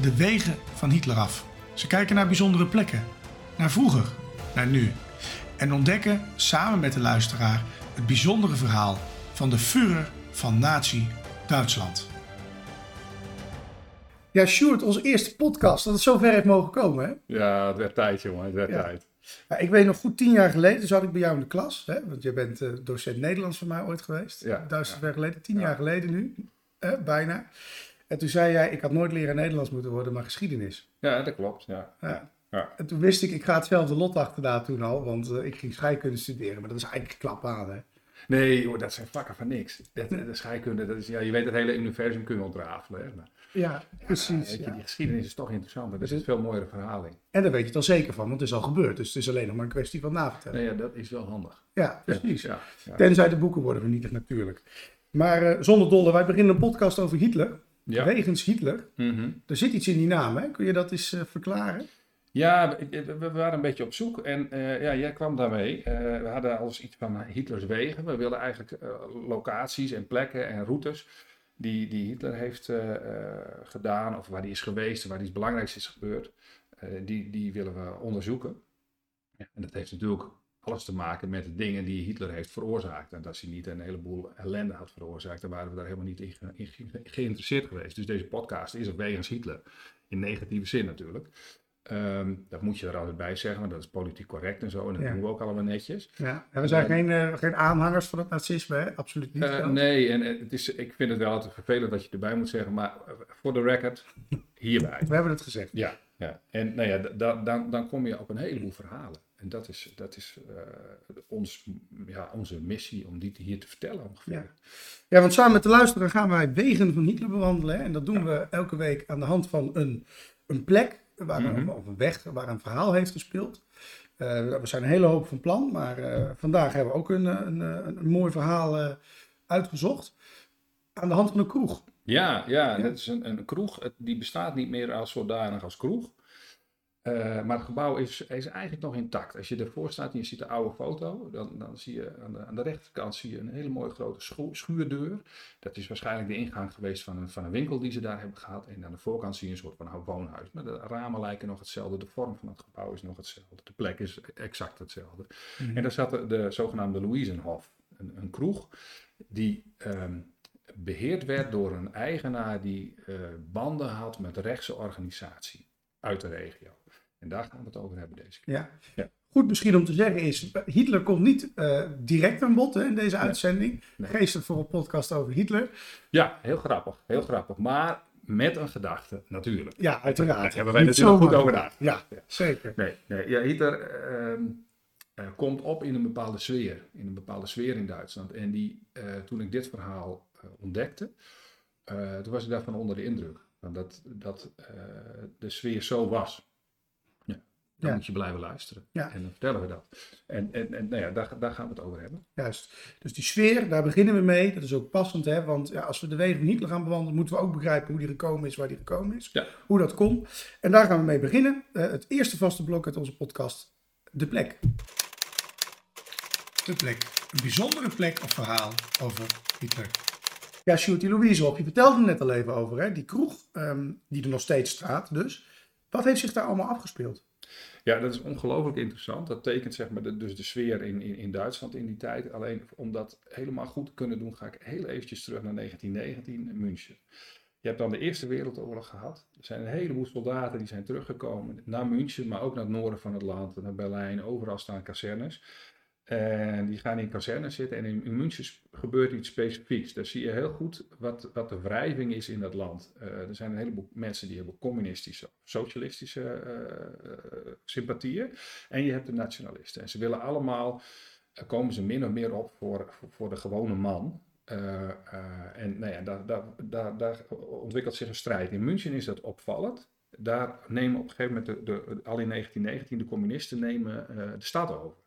de wegen van Hitler af. Ze kijken naar bijzondere plekken, naar vroeger, naar nu. En ontdekken samen met de luisteraar het bijzondere verhaal van de Führer van Nazi-Duitsland. Ja, Sjoerd, onze eerste podcast, dat het zover heeft mogen komen. Hè? Ja, het werd tijd, jongen. Het werd Ja. tijd. Ja, ik weet nog goed, tien jaar geleden zat ik bij jou in de klas. Hè? Want jij bent eh, docent Nederlands van mij ooit geweest. Ja, Duizend ja. jaar geleden, tien Ja. jaar geleden nu, hè, bijna. En toen zei jij, ik had nooit leraar Nederlands moeten worden, maar geschiedenis. Ja, dat klopt. Ja. Ja. Ja. En toen wist ik, ik ga hetzelfde lot achterna toen al, want eh, ik ging scheikunde studeren. Maar dat is eigenlijk klap aan, hè. Nee, joh, dat zijn vakken van niks. Dat, de scheikunde, dat is, ja, je weet het hele universum kun je ontrafelen. Hè. Maar, Ja, precies. weet je, ja. Die geschiedenis is toch interessant. Dat is een veel mooiere verhaling. En daar weet je het al zeker van, want het is al gebeurd. Dus het is alleen nog maar een kwestie van navertellen. Nee, ja, dat is wel handig. Ja, precies. Ja. Tenzij de boeken worden vernietigd natuurlijk. Maar eh, zonder dolle, wij beginnen een podcast over Hitler. Ja. Wegens Hitler. Mhm. Er zit iets in die naam, hè? Kun je dat eens eh, verklaren? Ja, we, waren een beetje op zoek en eh, ja, jij kwam daarmee. Eh, we hadden alles iets van Hitlers wegen. We wilden eigenlijk locaties en plekken en routes die, die Hitler heeft gedaan, of waar hij is geweest, waar iets belangrijks is gebeurd, die, die willen we onderzoeken. Ja, en dat heeft natuurlijk alles te maken met de dingen die Hitler heeft veroorzaakt. En dat hij niet een heleboel ellende had veroorzaakt, dan waren we daar helemaal niet in, ge- in ge- geïnteresseerd geweest. Dus deze podcast is er wegens Hitler. In negatieve zin natuurlijk. Ehm, dat moet je er altijd bij zeggen, want dat is politiek correct en zo. En dat Ja. doen we ook allemaal netjes. Ja. En we zijn geen, eh, geen aanhangers van het nazisme, hè? Absoluut niet. Eh, nee, en eh, het is, ik vind het wel altijd vervelend dat je erbij moet zeggen, maar voor de record, hierbij. We hebben het gezegd. Ja, ja. en nou ja, da- da- dan, dan kom je op een heleboel verhalen. En dat is, dat is eh, ons, ja, onze missie om die hier te vertellen ongeveer. Ja. Ja, want samen met de luisteraar gaan wij wegen van Hitler bewandelen. Hè? En dat doen we elke week aan de hand van een, een plek, waar een, Mhm. of een weg waar een verhaal heeft gespeeld. Eh, we zijn een hele hoop van plan, maar eh, vandaag hebben we ook een, een, een, een mooi verhaal uitgezocht. Aan de hand van een kroeg. Ja, ja, dat is een, een kroeg. Die bestaat niet meer als zodanig als kroeg. Eh, maar het gebouw is, is eigenlijk nog intact. Als je ervoor staat en je ziet de oude foto, dan, dan zie je aan de, aan de rechterkant zie je een hele mooie grote schu- schuurdeur. Dat is waarschijnlijk de ingang geweest van een, van een winkel die ze daar hebben gehad. En aan de voorkant zie je een soort van oud woonhuis. Maar de ramen lijken nog hetzelfde, de vorm van het gebouw is nog hetzelfde, de plek is exact hetzelfde. En daar zat de, de zogenaamde Louisenhof, een, een kroeg die ehm, beheerd werd door een eigenaar die eh, banden had met rechtse organisatie uit de regio. En daar gaan we het over hebben deze keer. Ja. Ja. Goed misschien om te zeggen is, Hitler komt niet eh, direct aan bod hè, in deze uitzending. Nee. Geestig voor een podcast over Hitler. Ja, heel grappig, heel grappig. Maar met een gedachte, natuurlijk. Ja, uiteraard. Daar hebben wij Niet natuurlijk goed over. Ja, Ja. zeker. Nee, nee ja, Hitler ehm, eh, komt op in een bepaalde sfeer. In een bepaalde sfeer in Duitsland. En die, eh, toen ik dit verhaal ontdekte, toen was ik daarvan onder de indruk. Dat dat de sfeer zo was. Dan Ja. moet je blijven luisteren. Ja. En dan vertellen we dat. En, en, en nou ja, daar, daar gaan we het over hebben. Juist. Dus die sfeer, daar beginnen we mee. Dat is ook passend, hè? want ja, als we de wegen van Hitler gaan bewandelen, moeten we ook begrijpen hoe die gekomen is, waar die gekomen is, Ja. hoe dat kon. En daar gaan we mee beginnen. Eh, het eerste vaste blok uit onze podcast, de plek. De plek. Een bijzondere plek of verhaal over Hitler. Ja, Sjoerd, die Louise op. Je vertelde er net al even over, hè? die kroeg, ehm, die er nog steeds staat dus. Wat heeft zich daar allemaal afgespeeld? Ja, dat is ongelooflijk interessant. Dat tekent zeg maar de, dus de sfeer in, in, in Duitsland in die tijd. Alleen om dat helemaal goed te kunnen doen, ga ik heel eventjes terug naar 1919 in München. Je hebt dan de Eerste Wereldoorlog gehad. Er zijn een heleboel soldaten die zijn teruggekomen naar München, maar ook naar het noorden van het land, naar Berlijn. Overal staan kazernes. En die gaan in kazernes zitten en in, München gebeurt iets specifieks. Daar zie je heel goed wat, wat de wrijving is in dat land. Uh, er zijn een heleboel mensen die hebben communistische, socialistische uh, sympathieën. En je hebt de nationalisten. En ze willen allemaal, komen ze min of meer op voor, voor, de gewone man. en nou ja, daar, daar, daar, daar ontwikkelt zich een strijd. In München is dat opvallend. Daar nemen op een gegeven moment, de, de, al in 1919, de communisten nemen de stad over.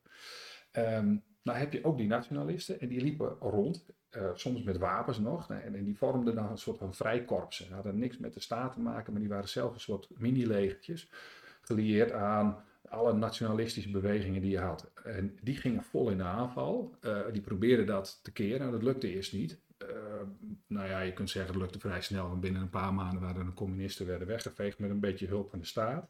Um, nou heb je ook die nationalisten en die liepen rond, uh, soms met wapens nog. En, die vormden dan een soort van vrijkorpsen. Ze hadden niks met de staat te maken, maar die waren zelf een soort mini-legertjes. Gelieerd aan alle nationalistische bewegingen die je had. En die gingen vol in de aanval. Uh, die probeerden dat te keren. Dat lukte eerst niet. Uh, nou ja, je kunt zeggen dat lukte vrij snel. Binnen een paar maanden waren de communisten werden weggeveegd met een beetje hulp van de staat.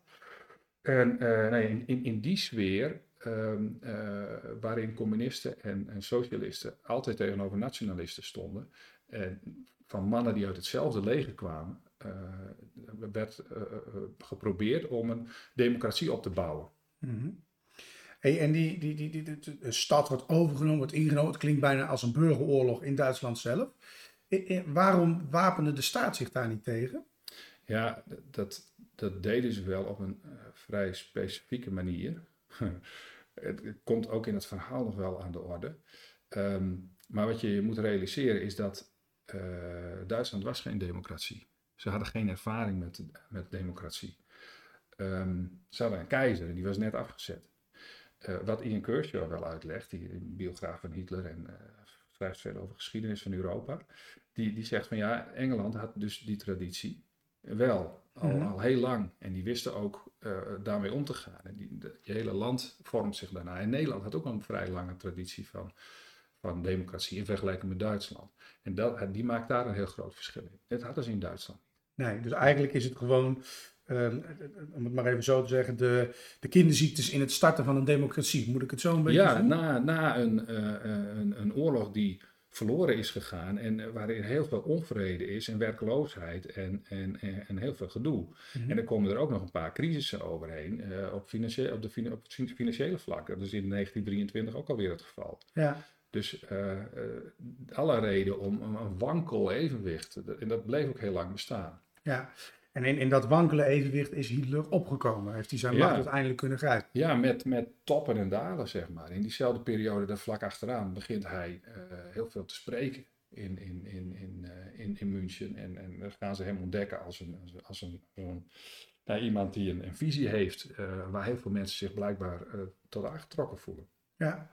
En nee, in, in die sfeer Ehm, eh, waarin communisten en, en, socialisten altijd tegenover nationalisten stonden. En van mannen die uit hetzelfde leger kwamen, uh, werd uh, geprobeerd om een democratie op te bouwen. Mm hey, en die, die, die, die, de stad wordt overgenomen, wordt ingenomen. Het klinkt bijna als een burgeroorlog in Duitsland zelf. waarom wapende de staat zich daar niet tegen? Ja, dat, dat deden ze wel op een vrij specifieke manier. Het, komt ook in het verhaal nog wel aan de orde. Ehm, maar wat je moet realiseren is dat uh, Duitsland was geen democratie. Ze hadden geen ervaring met, met democratie. Um, ze hadden een keizer en die was net afgezet. Uh, wat Ian Kershaw wel uitlegt, die biograaf van Hitler en uh, schrijft veel over geschiedenis van Europa, die, die zegt van ja, Engeland had dus die traditie wel al, mhm. al heel lang. En die wisten ook uh, daarmee om te gaan. En die, de, hele land vormt zich daarna. En Nederland had ook een vrij lange traditie van, van democratie in vergelijking met Duitsland. En dat, die maakt daar een heel groot verschil in. Dat hadden ze in Duitsland niet. Nee, dus eigenlijk is het gewoon, um, om het maar even zo te zeggen, de, de kinderziektes in het starten van een democratie. Moet ik het zo een beetje Ja, na, na een, uh, een, een oorlog die verloren is gegaan en eh, waarin heel veel onvrede is en werkloosheid en, en, en, heel veel gedoe. Mhm. En dan komen er ook nog een paar crisissen overheen uh, op, financiële, op, de, op het financiële vlak. Dat is in 1923 ook alweer het geval. Ja. Dus uh, alle reden om een wankel evenwicht. En dat bleef ook heel lang bestaan. Ja, en in, in dat wankele evenwicht is Hitler opgekomen. Heeft hij zijn macht uiteindelijk kunnen grijpen? Ja, met, met toppen en dalen, zeg maar. In diezelfde periode, daar vlak achteraan, begint hij uh, heel veel te spreken in, in, in, in, uh, in, in München. En, en dan gaan ze hem ontdekken als een, als een, een nou, iemand die een, een visie heeft, uh, waar heel veel mensen zich blijkbaar tot aangetrokken voelen. Ja.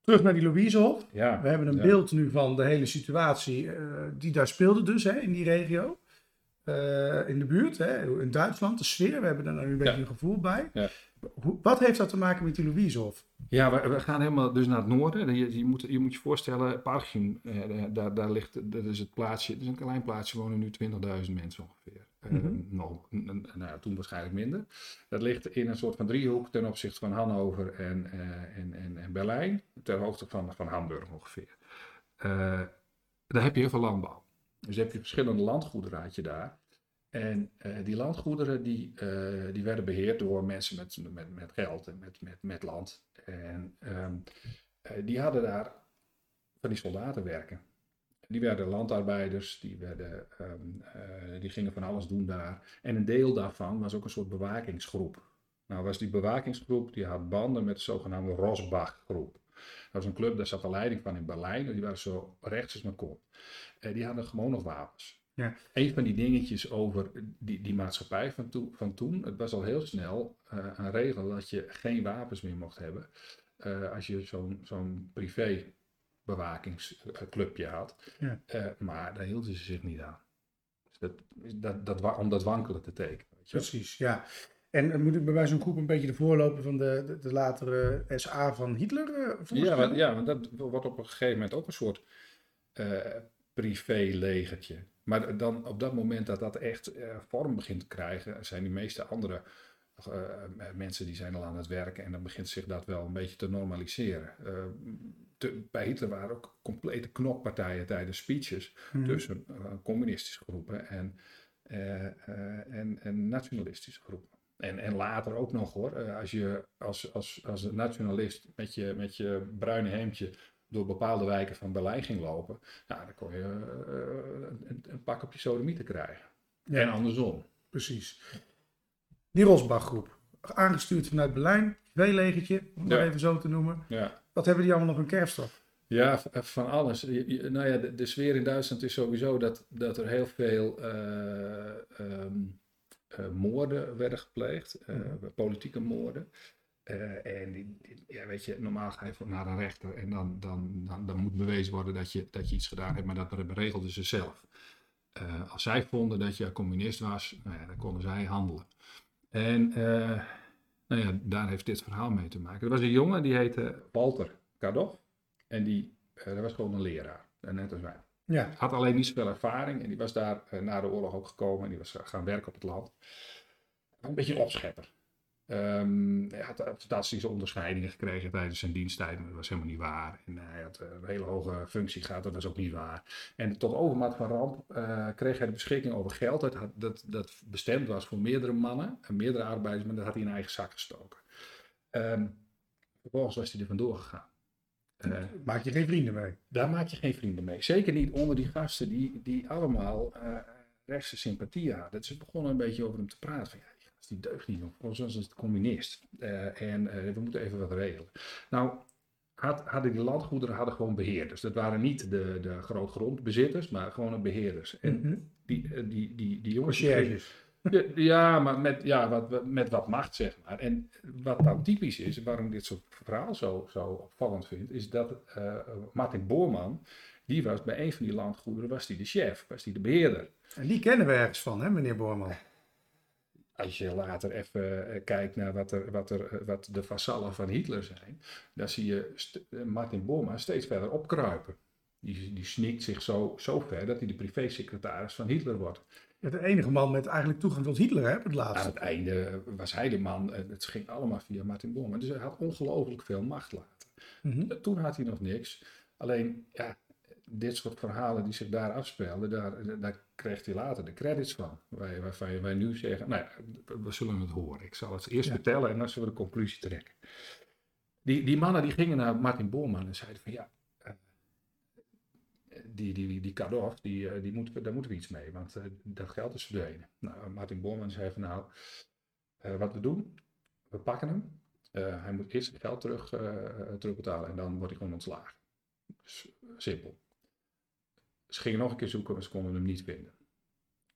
Terug naar die Louisehof. Ja, We hebben een beeld nu van de hele situatie die daar speelde dus hè, in die regio. Uh, in de buurt, hè, in Duitsland, de sfeer. We hebben daar nu een beetje een gevoel bij. Ja. Hoe, wat heeft dat te maken met die Louisehof? Ja, we, we, gaan helemaal dus naar het noorden. Je, je, moet, je moet je voorstellen, Parchim, eh, daar, daar ligt, dat is het plaatsje, het is een klein plaatsje, wonen nu 20.000 mensen ongeveer. Mm -hmm. uh, nou, nou, toen waarschijnlijk minder. Dat ligt in een soort van driehoek ten opzichte van Hannover en, uh, en, en, en, Berlijn, ter hoogte van, van Hamburg ongeveer. daar heb je heel veel landbouw. Dus heb je verschillende landgoederen had je daar. En uh, die landgoederen die, uh, die werden beheerd door mensen met, met, met geld en met, met, met land. En um, uh, die hadden daar van die soldaten werken. Die werden landarbeiders, die, werden, um, die gingen van alles doen daar. En een deel daarvan was ook een soort bewakingsgroep. Nou was die bewakingsgroep, die had banden met de zogenaamde Rosbach-groep. Dat was een club, daar zat de leiding van in Berlijn. Die waren zo rechts als maar kon. Uh, die hadden gewoon nog wapens. Ja. Een van die dingetjes over die, die maatschappij van, van toen. Het was al heel snel uh, een regel dat je geen wapens meer mocht hebben. Uh, als je zo'n zo'n privé bewakingsclubje had. Ja. maar daar hielden ze zich niet aan. Dus dat, dat, dat, om dat wankelen te tekenen. Precies, ja. En moet ik bij zo'n groep een beetje de voorloper van de, de, de latere SA van Hitler uh, ja, want, ja, want dat wordt op een gegeven moment ook een soort uh, privé-legertje. Maar dan op dat moment dat dat echt uh, vorm begint te krijgen, zijn die meeste andere mensen die zijn al aan het werken en dan begint zich dat wel een beetje te normaliseren. te- bij Hitler waren ook complete knokpartijen tijdens speeches Mhm. tussen eh, communistische groepen en, eh, eh, en, en nationalistische groepen. En, en later ook nog hoor, eh, als je als, als, als een nationalist met je, met je bruine hemdje door bepaalde wijken van Berlijn ging lopen, nou, dan kon je eh, een, een pak op je sodomieten krijgen. Ja. En andersom. Precies. Die Rosbach-groep, aangestuurd vanuit Berlijn, tweelegertje, om het Ja. even zo te noemen. Ja. Wat hebben die allemaal nog een kerfstok? Ja, v- van alles. Je- je- nou ja, de, de sfeer in Duitsland is sowieso dat, dat er heel veel eh, ehm, eh, moorden werden gepleegd, eh, politieke moorden. Eh, en die, die- ja, weet je, normaal ga je naar een rechter en dan, dan, dan, dan moet bewezen worden dat je, dat je iets gedaan hebt, maar dat beregelden ze zelf. Als zij vonden dat je communist was, nou ja, dan konden zij handelen. En nou ja, daar heeft dit verhaal mee te maken. Er was een jongen die heette Walter Kadoff. En die, dat was gewoon een leraar, net als wij. Ja, Had alleen niet zoveel ervaring en die was daar eh, na de oorlog ook gekomen en die was gaan werken op het land. Een beetje een opschepper. Ehm, hij had fantastische onderscheidingen gekregen tijdens zijn diensttijd, maar dat was helemaal niet waar. En hij had eh, een hele hoge functie gehad, dat was ook niet waar. En tot overmaat van ramp eh, kreeg hij de beschikking over geld dat, dat, dat bestemd was voor meerdere mannen en meerdere arbeiders, maar dat had hij in eigen zak gestoken. Ehm, vervolgens was hij er vandoor gegaan. Eh, maak je geen vrienden mee. daar maak je geen vrienden mee. Zeker niet onder die gasten die, die allemaal eh rechtse sympathie hadden. Dus ze begonnen een beetje over hem te praten. Van, ja, die deugt niet. Volgens ons is het communist. Eh, en we moeten even wat regelen. Nou, had, hadden die landgoederen hadden gewoon beheerders. Dat waren niet de, de grootgrondbezitters, maar gewoon een beheerders. En Mhm. die, die, die, die jongens... Ja, maar met, ja, wat, met wat macht, zeg maar. En wat dan typisch is, waarom ik dit soort verhaal zo, zo opvallend vind, is dat eh, Martin Boorman, die was bij een van die landgoederen, was die de chef, was die de beheerder. En die kennen we ergens van, hè, meneer Boorman? Als je later even eh, kijkt naar wat, er, wat, er, eh, wat de vassallen van Hitler zijn, dan zie je Martin Boorman steeds verder opkruipen. Die, die sneakt zich zo, zo ver dat hij de privésecretaris van Hitler wordt. De enige man met eigenlijk toegang tot Hitler, hè, op het Aan laatste. het einde was hij de man. en Het ging allemaal via Martin Bormann. Dus hij had ongelooflijk veel macht later. Mhm. Toen had hij nog niks. Alleen, ja, dit soort verhalen die zich daar afspeelden, daar, daar kreeg hij later de credits van. Wij, waarvan wij nu zeggen, nou ja, we- zullen het horen. Ik zal het eerst Ja. vertellen en dan zullen we de conclusie trekken. Die, die mannen die gingen naar Martin Bormann en zeiden van ja, eh, die, die, die, die Kadoff, die, eh, die moeten we, daar moeten we iets mee, want eh, dat geld is verdwenen. Nou, Martin Bormann zei van nou, eh, wat we doen, we pakken hem. Eh, hij moet eerst geld terug, eh, terugbetalen en dan wordt hij gewoon ontslagen. Dus, simpel. Ze gingen nog een keer zoeken, maar ze konden hem niet vinden.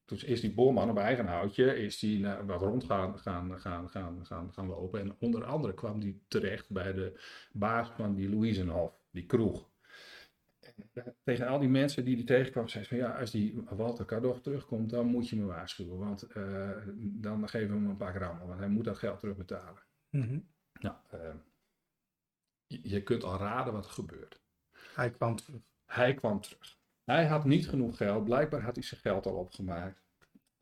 Toen is die boorman op eigen houtje is die wat rond gaan, gaan, gaan, gaan, gaan, gaan lopen. En onder andere kwam hij terecht bij de baas van die Louisenhof, die kroeg. En tegen al die mensen die die tegenkwam, zei ze van ja, als die Walter Kadoff terugkomt, dan moet je me waarschuwen. Want eh, dan geven we hem een paar rammen, want hij moet dat geld terugbetalen. Mhm. Nou, je, je kunt al raden wat er gebeurt. Hij kwam terug. Hij kwam terug. Hij had niet genoeg geld. Blijkbaar had hij zijn geld al opgemaakt.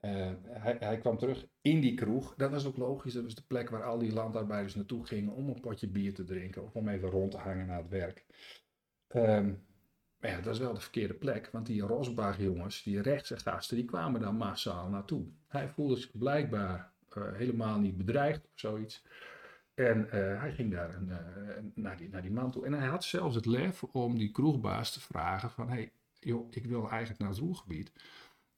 Eh, hij, hij kwam terug in die kroeg. Dat was ook logisch. Dat was de plek waar al die landarbeiders naartoe gingen om een potje bier te drinken. Of om even rond te hangen na het werk. Ehm, maar ja, dat was wel de verkeerde plek. Want die Rosbach-jongens, die rechtse gasten, die kwamen daar massaal naartoe. Hij voelde zich blijkbaar eh, helemaal niet bedreigd of zoiets. En eh, hij ging daar een, eh, naar, die, naar die man toe. En hij had zelfs het lef om die kroegbaas te vragen van... Hey, joh, ik wil eigenlijk naar het roergebied.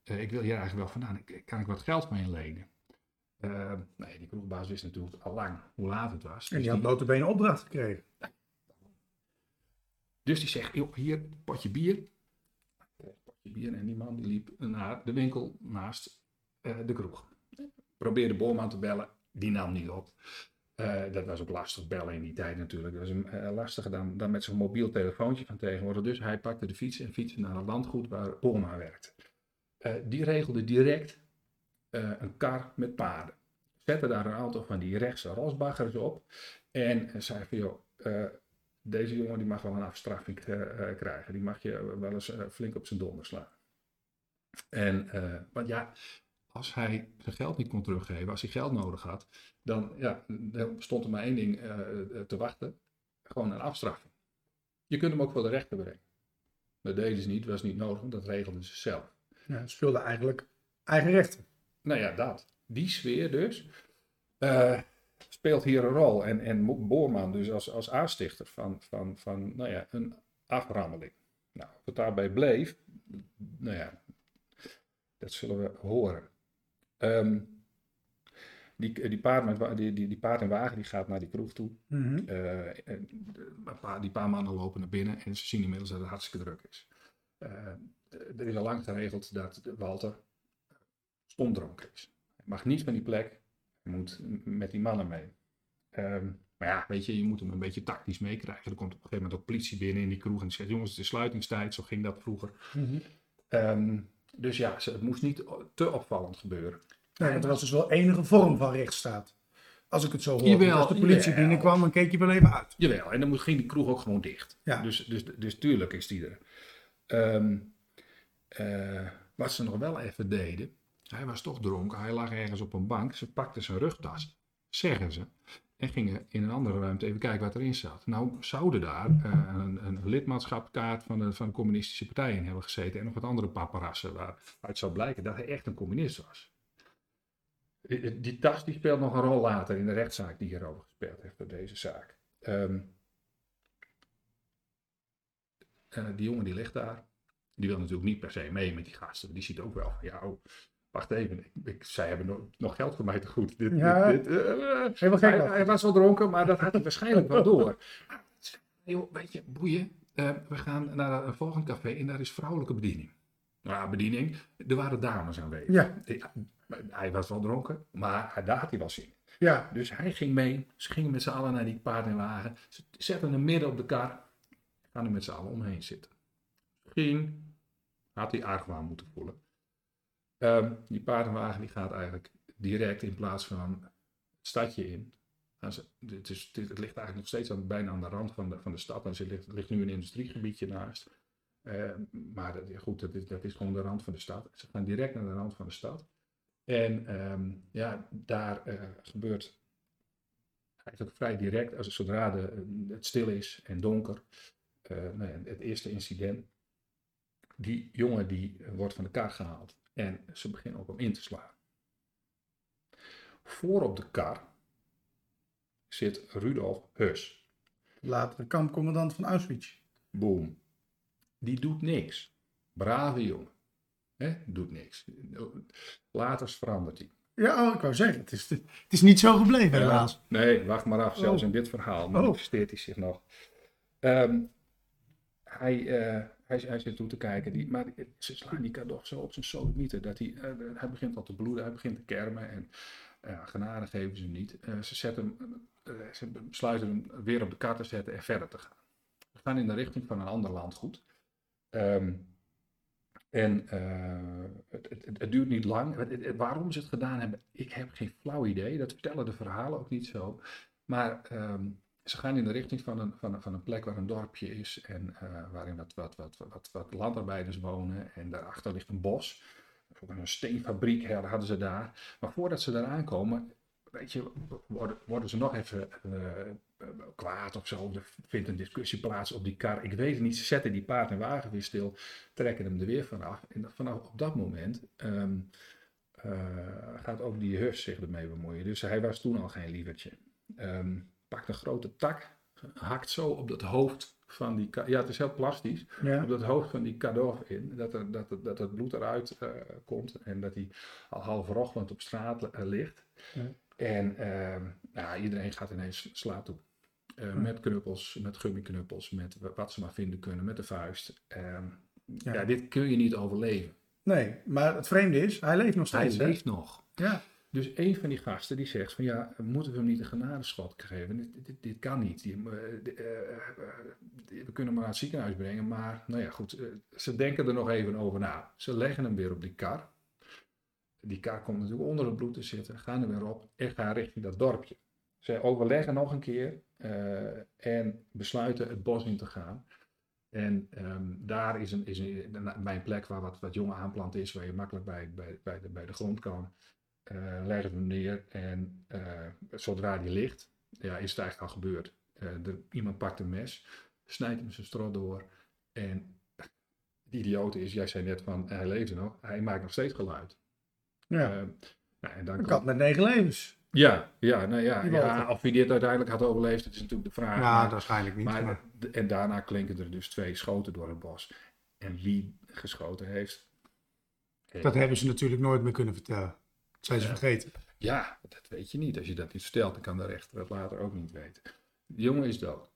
Ik wil hier eigenlijk wel vandaan. Kan ik wat geld je lenen? Nee, die kroegbaas wist natuurlijk al lang hoe laat het was. En Dus die had die, notabene opdracht gekregen. Dus die zegt, joh, hier, potje bier. Potje bier. En die man die liep naar de winkel naast eh, de kroeg. Probeerde Boorman te bellen. Die nam niet op. Eh, dat was ook lastig bellen in die tijd natuurlijk. Dat was eh, lastiger dan, dan met zo'n mobiel telefoontje van tegenwoordig. Dus hij pakte de fiets en fietste naar het landgoed waar Boorman werkte. Die regelde direct een kar met paarden. Zette daar een aantal van die rechtse rosbaggers op. En zei van, joh, deze jongen die mag wel een afstraffing eh, eh, krijgen. Die mag je wel eens eh, flink op zijn donder slaan. En, eh, want ja, als hij zijn geld niet kon teruggeven, als hij geld nodig had, dan ja, stond er maar één ding eh, te wachten. Gewoon een afstraffing. Je kunt hem ook voor de rechter brengen. Dat deden ze niet, was niet nodig, want dat regelden ze zelf. Ja, het speelde eigenlijk eigen rechten. Nou ja, dat. Die sfeer dus eh, speelt hier een rol. En, en Boorman dus als, als aanstichter van, van, van nou ja, een aframmeling. Nou, wat daarbij bleef, nou ja, dat zullen we horen. Ehm, die, die, paard met, die, die, die paard en wagen die gaat naar die kroeg toe. Mhm. Eh, en die paar mannen lopen naar binnen en ze zien inmiddels dat het hartstikke druk is. Uh, er is al lang geregeld dat Walter stomdronken is. Hij mag niet van die plek, hij moet met die mannen mee. Um, maar ja, weet je, je moet hem een beetje tactisch meekrijgen. Er komt op een gegeven moment ook politie binnen in die kroeg en die zegt, jongens, het is sluitingstijd, zo ging dat vroeger. Mhm. um, dus ja, het moest niet te opvallend gebeuren. Nee, want er was dus wel enige vorm van rechtsstaat. Als ik het zo hoor. Jawel, als de politie jawel. binnenkwam, dan keek je wel even uit. Jawel, en dan ging die kroeg ook gewoon dicht. Ja. Dus, dus, dus tuurlijk is die er. Ehm, eh, wat ze nog wel even deden, hij was toch dronken, hij lag ergens op een bank, ze pakten zijn rugtas, zeggen ze, en gingen in een andere ruimte even kijken wat erin zat. Nou, zouden daar eh, een, een lidmaatschapkaart van de, van de communistische partij in hebben gezeten en nog wat andere paparassen waaruit zou blijken dat hij echt een communist was. Die, tas die speelt nog een rol later in de rechtszaak die hierover gespeeld heeft door deze zaak. Ehm, uh, die jongen die ligt daar. Die wil natuurlijk niet per se mee met die gasten. Die ziet ook wel ja, oh, wacht even. Ik, ik, zij hebben nog, nog geld voor mij te goed. Dit, Ja, dit, dit, uh, helemaal gek hij, was wel dronken, maar dat had hij waarschijnlijk wel door. Joh, weet je, boeien. Uh, we gaan naar een volgend café en daar is vrouwelijke bediening. Nou, bediening. Er waren dames aanwezig. Ja. Hij was wel dronken, maar daar had hij wel zin in. Ja, Dus hij ging mee. Ze gingen met z'n allen naar die paard en wagen. Ze zetten hem midden op de kar. Gaan er met z'n allen omheen zitten. Misschien had hij argwaan moeten voelen. Um, die paardenwagen die gaat eigenlijk direct in plaats van het stadje in. Ze, het, is, ligt eigenlijk nog steeds aan, bijna aan de rand van de, van de stad. Er ligt, ligt nu een industriegebiedje naast. Uh, maar goed, dat is, dat is gewoon de rand van de stad. Ze gaan direct naar de rand van de stad. En um, ja, daar uh, gebeurt eigenlijk vrij direct, als zodra de, het stil is en donker, uh, nou het eerste incident, die jongen die wordt van de kaart gehaald en ze beginnen op hem in te slaan. Voor op de kar zit Rudolf Hus. later kampcommandant van Auschwitz. Boom. Die doet niks. Brave jongen. Hè? Doet niks. Later verandert hij. Ja, oh, ik wou zeggen, het is, het is niet zo gebleven helaas. Nee, wacht maar af. Zelfs Oh. in dit verhaal Oh. manifesteert hij zich nog. Ehm, hij, uh, hij, hij zit toe te kijken, die, maar ze slaan die kadoch zo op zijn sodomieten. Dat hij, uh, hij begint al te bloeden, hij begint te kermen en uh, genade geven ze hem niet. Eh, ze, zetten hem, ze besluiten hem weer op de kar te zetten en verder te gaan. We gaan in de richting van een ander landgoed. Um, en het, het, het, duurt niet lang. Waarom ze het gedaan hebben, ik heb geen flauw idee. Dat vertellen de verhalen ook niet zo. Maar um, ze gaan in de richting van een, van, een, van een plek waar een dorpje is. En uh, waarin wat, wat, wat, wat, wat landarbeiders wonen. En daarachter ligt een bos. Ook een steenfabriek hadden ze daar. Maar voordat ze daar aankomen, weet je, worden, worden ze nog even uh, kwaad of zo. Er vindt een discussie plaats op die kar. Ik weet het niet. Ze zetten die paard en wagen weer stil, trekken hem er weer vanaf. En vanaf op dat moment um, uh, gaat ook die hus zich ermee bemoeien. Dus hij was toen al geen lievertje. Um, pakt een grote tak, hakt zo op het hoofd van die... Ja, het is heel plastisch. Ja. Op het hoofd van die kadof in. Dat, er, dat, dat het bloed eruit uh, komt. En dat hij al half rochelend op straat uh, ligt. Ja. En uh, nou, iedereen gaat ineens slaat toe. Hm. Met knuppels, met gummiknuppels, met wat ze maar vinden kunnen, met de vuist. Ja. ja. dit kun je niet overleven. Nee, maar het vreemde is, hij leeft nog steeds. Hij leeft nog. Ja. Dus een van die gasten die zegt van ja, moeten we hem niet een genadeschot geven? Dit, dit, dit kan niet. Die, uh, we kunnen hem naar het ziekenhuis brengen, maar nou ja, goed. ze denken er nog even over na. Ze leggen hem weer op die kar die kar komt natuurlijk onder het bloed te zitten, gaan er weer op en gaan richting dat dorpje. Ze overleggen nog een keer en besluiten het bos in te gaan. En um, daar is, een, is een, bij een plek waar wat, wat jonge aanplant is, waar je makkelijk bij, bij, bij, de, bij de grond kan, uh, leggen we hem neer. En uh, zodra die ligt, ja, is het eigenlijk al gebeurd. de, iemand pakt een mes, snijdt hem zijn strot door. En die idioot is, jij zei net van hij leefde nog, hij maakt nog steeds geluid. Ja. Eh, nou, en dan Een kat met negen levens. ja, ja, nou ja, ja, of hij dit uiteindelijk had overleefd, dat is natuurlijk de vraag. maar- waarschijnlijk maar, de- en daarna klinken er dus twee schoten door het bos. En wie geschoten heeft. Dat hebben ze natuurlijk nooit meer kunnen vertellen. Zijn ze Ja. vergeten. Ja, dat weet je niet. Als je dat niet vertelt, dan kan de rechter het later ook niet weten. De jongen is dood.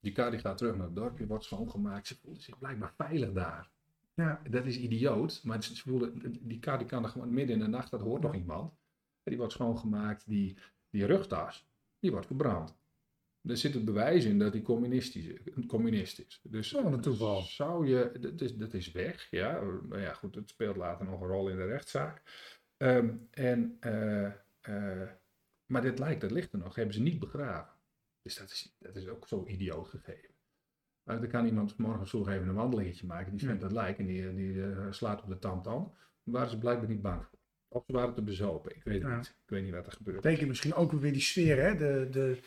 Die kar die gaat terug naar het dorpje, wordt schoongemaakt. Ze voelen zich blijkbaar veilig daar. Ja. Dat is idioot, maar ze voelen, die kar die kan er gewoon midden in de nacht, dat hoort nog iemand. Die wordt schoongemaakt, die, die rugtas, die wordt verbrand. Er zit het bewijs in dat hij communistisch, communist is. Dus Oh, een toeval. zou je, dat is, dat is weg, ja. Maar ja, goed, het speelt later nog een rol in de rechtszaak. Ehm, en, eh, eh, maar dit lijkt, dat ligt er nog, hebben ze niet begraven. Dus dat is, dat is ook zo idioot gegeven. Maar dan kan iemand morgen vroeg even een wandelingetje maken, die vindt dat lijk en die, die eh, slaat op de tam-tam. Daar waren ze blijkbaar niet bang voor. Of ze waren te bezopen, ik weet het Ja. niet. Ik weet niet wat er gebeurt. Betekent misschien ook weer die sfeer, hè? De, de,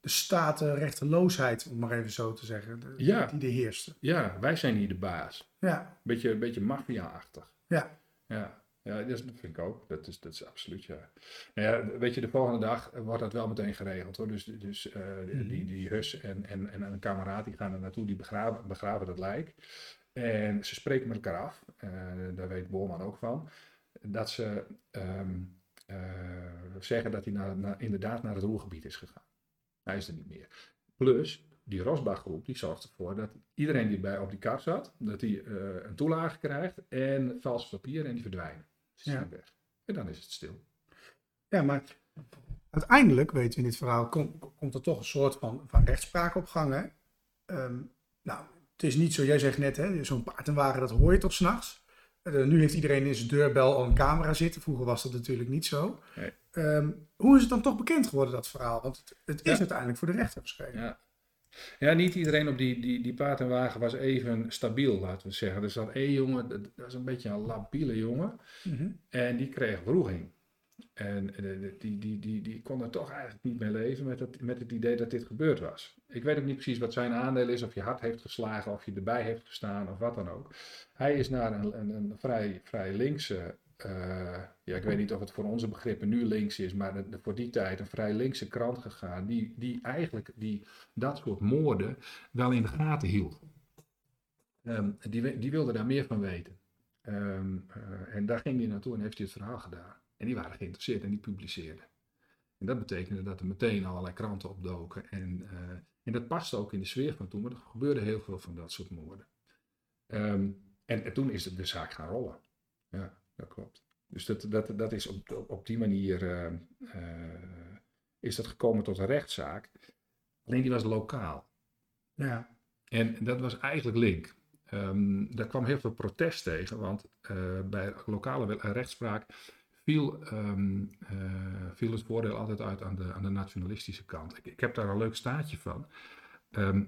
de statenrechteloosheid, om maar even zo te zeggen. De, Ja. Die er heerste. Ja, wij zijn hier de baas. Ja, Beetje, beetje maffia-achtig. ja. Ja, ja dat, vind ik ook. Dat is, dat is absoluut, ja. Nou ja. Weet je, de volgende dag wordt dat wel meteen geregeld hoor. Dus, dus eh, die, die Hus en, en, en een kameraad die gaan er naartoe, die begraven, begraven dat lijk. En ze spreken met elkaar af, eh, daar weet Bolman ook van, dat ze ehm, eh, zeggen dat hij naar, naar, inderdaad naar het roergebied is gegaan. Hij is er niet meer. Plus, die Rosbach-groep die zorgt ervoor dat iedereen die bij op die kar zat, dat die eh, een toelage krijgt en vals papier en die verdwijnen. Ze Ja. zijn weg. En dan is het stil. Ja, maar uiteindelijk, weten we in dit verhaal, kom- komt er toch een soort van, van rechtspraak op gang. Hè? Ehm, nou, het is niet zo, jij zegt net, hè, zo'n paard en wagen, dat hoor je toch s'nachts. Uh, nu heeft iedereen in zijn deurbel al een camera zitten. Vroeger was dat natuurlijk niet zo. Nee. Ehm, hoe is het dan toch bekend geworden, dat verhaal? Want het, het is Ja. uiteindelijk voor de rechter. Ja. Ja, niet iedereen op die, die, die paard en wagen was even stabiel, laten we zeggen. Er zat één jongen, dat was een beetje een labiele jongen. Mhm. En die kreeg wroeging. En eh, die, die, die, die kon er toch eigenlijk niet mee leven met het, met het idee dat dit gebeurd was. Ik weet ook niet precies wat zijn aandeel is, of je hard heeft geslagen, of je erbij heeft gestaan, of wat dan ook. Hij is naar een, een, een vrij, vrij linkse, eh, ja, ik weet niet of het voor onze begrippen nu links is, maar voor die tijd een vrij linkse krant gegaan, die, die eigenlijk die, dat soort moorden wel in de gaten hield. Ehm, die, die wilde daar meer van weten. Ehm, eh, en daar ging hij naartoe en heeft hij het verhaal gedaan. En die waren geïnteresseerd en die publiceerden. En dat betekende dat er meteen allerlei kranten opdoken. En, eh, en dat paste ook in de sfeer van toen, maar er gebeurde heel veel van dat soort moorden. Ehm, en, en toen is de zaak gaan rollen. Ja, dat klopt. Dus dat, dat, dat is op, op, die manier eh, eh, is dat gekomen tot een rechtszaak. Alleen die was lokaal. Ja. En dat was eigenlijk link. Ehm, daar kwam heel veel protest tegen, want eh, bij lokale rechtspraak viel, eh, viel het voordeel altijd uit aan de, aan de nationalistische kant. Ik, ik heb daar een leuk staatje van. Eh,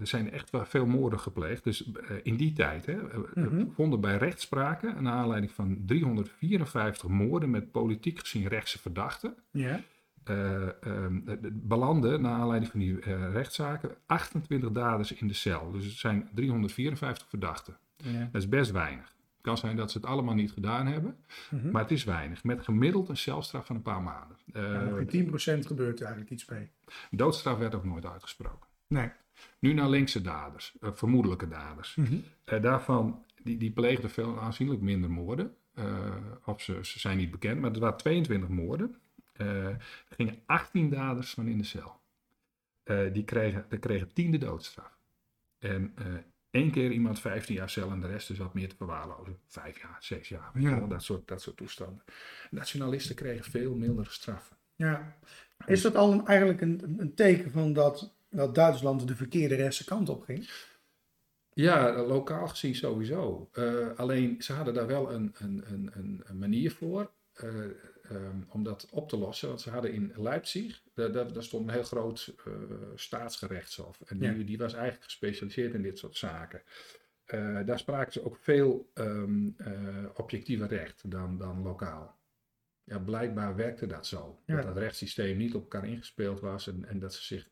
er zijn echt wel veel moorden gepleegd. Dus eh, in die tijd hè, eh, Mhm. vonden bij rechtspraken, naar aanleiding van 354 moorden met politiek gezien rechtse verdachten, Ja. eh, ehm, de- de- belanden, naar aanleiding van die eh, rechtszaken, 28 daders in de cel. Dus het zijn 354 verdachten. ja. Dat is best weinig. Het kan zijn dat ze het allemaal niet gedaan hebben, Mhm. maar het is weinig. Met gemiddeld een celstraf van een paar maanden. Eh, Ja, in 10% gebeurt er eigenlijk iets mee. doodstraf werd ook nooit uitgesproken. Nee. Nu naar linkse daders, eh, vermoedelijke daders. Mhm. Eh, daarvan, die, die pleegden veel aanzienlijk minder moorden. Eh, of ze, ze zijn niet bekend, maar er waren 22 moorden. Er gingen 18 daders van in de cel. Die kregen, die kregen tiende doodstraf. En één keer iemand 15 jaar cel en de rest is wat meer te verwaarlozen. Vijf jaar, zes jaar, Ja. dat, soort, dat soort toestanden. Nationalisten kregen veel mildere straffen. Ja. Is dat al een, eigenlijk een, een teken van dat, dat Duitsland de verkeerde rechtse kant op ging? Ja, lokaal gezien sowieso. Eh, alleen ze hadden daar wel een, een, een, een, manier voor eh, ehm, om dat op te lossen. Want ze hadden in Leipzig, daar, daar, stond een heel groot eh, staatsgerechtshof. En die, Ja. die was eigenlijk gespecialiseerd in dit soort zaken. Daar spraken ze ook veel ehm eh, objectiever recht dan, dan lokaal. Ja, blijkbaar werkte dat zo. Ja. Dat dat rechtssysteem niet op elkaar ingespeeld was en, en dat ze zich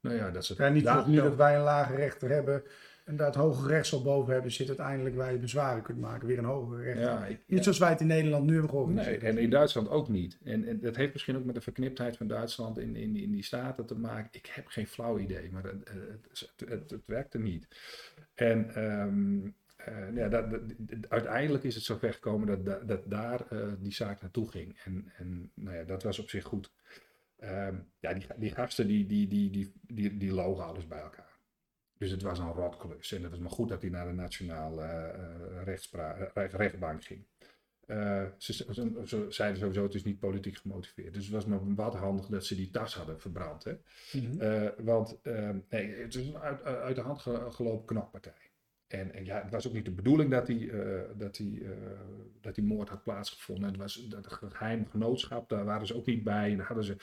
Nou ja, dat ze Ja, niet zoals nu dat wij een lage rechter hebben en daar het hoge rechtshof boven hebben, zit uiteindelijk waar je bezwaren kunt maken, weer een hogere rechter. Ja, ik- Niet zoals wij het in Nederland nu hebben Nee, en in Duitsland ook niet. En, en dat heeft misschien ook met de verkniptheid van Duitsland in, in, in die staten te maken. Ik heb geen flauw idee, maar het, het, het, het, het werkte niet. En ehm, eh, ja, dat, dat- uiteindelijk is het zover gekomen dat, dat, dat daar eh, die zaak naartoe ging. En, en nou ja, dat was op zich goed. Ehm, ja, die, die gasten die, die, die, die, die, die logen alles bij elkaar. Dus het was een rotklus. En het was maar goed dat hij naar de nationale eh, eh, rechtbank ging. Eh, ze, ze, ze zeiden sowieso, het is niet politiek gemotiveerd. Dus het was maar wat handig dat ze die tas hadden verbrand. Hè? Mhm. Want eh, nee, het is een uit, uit de hand ge- gelopen knokpartij. En, en ja, het was ook niet de bedoeling dat die, eh, dat die, eh, dat die moord had plaatsgevonden. Het was dat geheim genootschap, daar waren ze ook niet bij. En hadden ze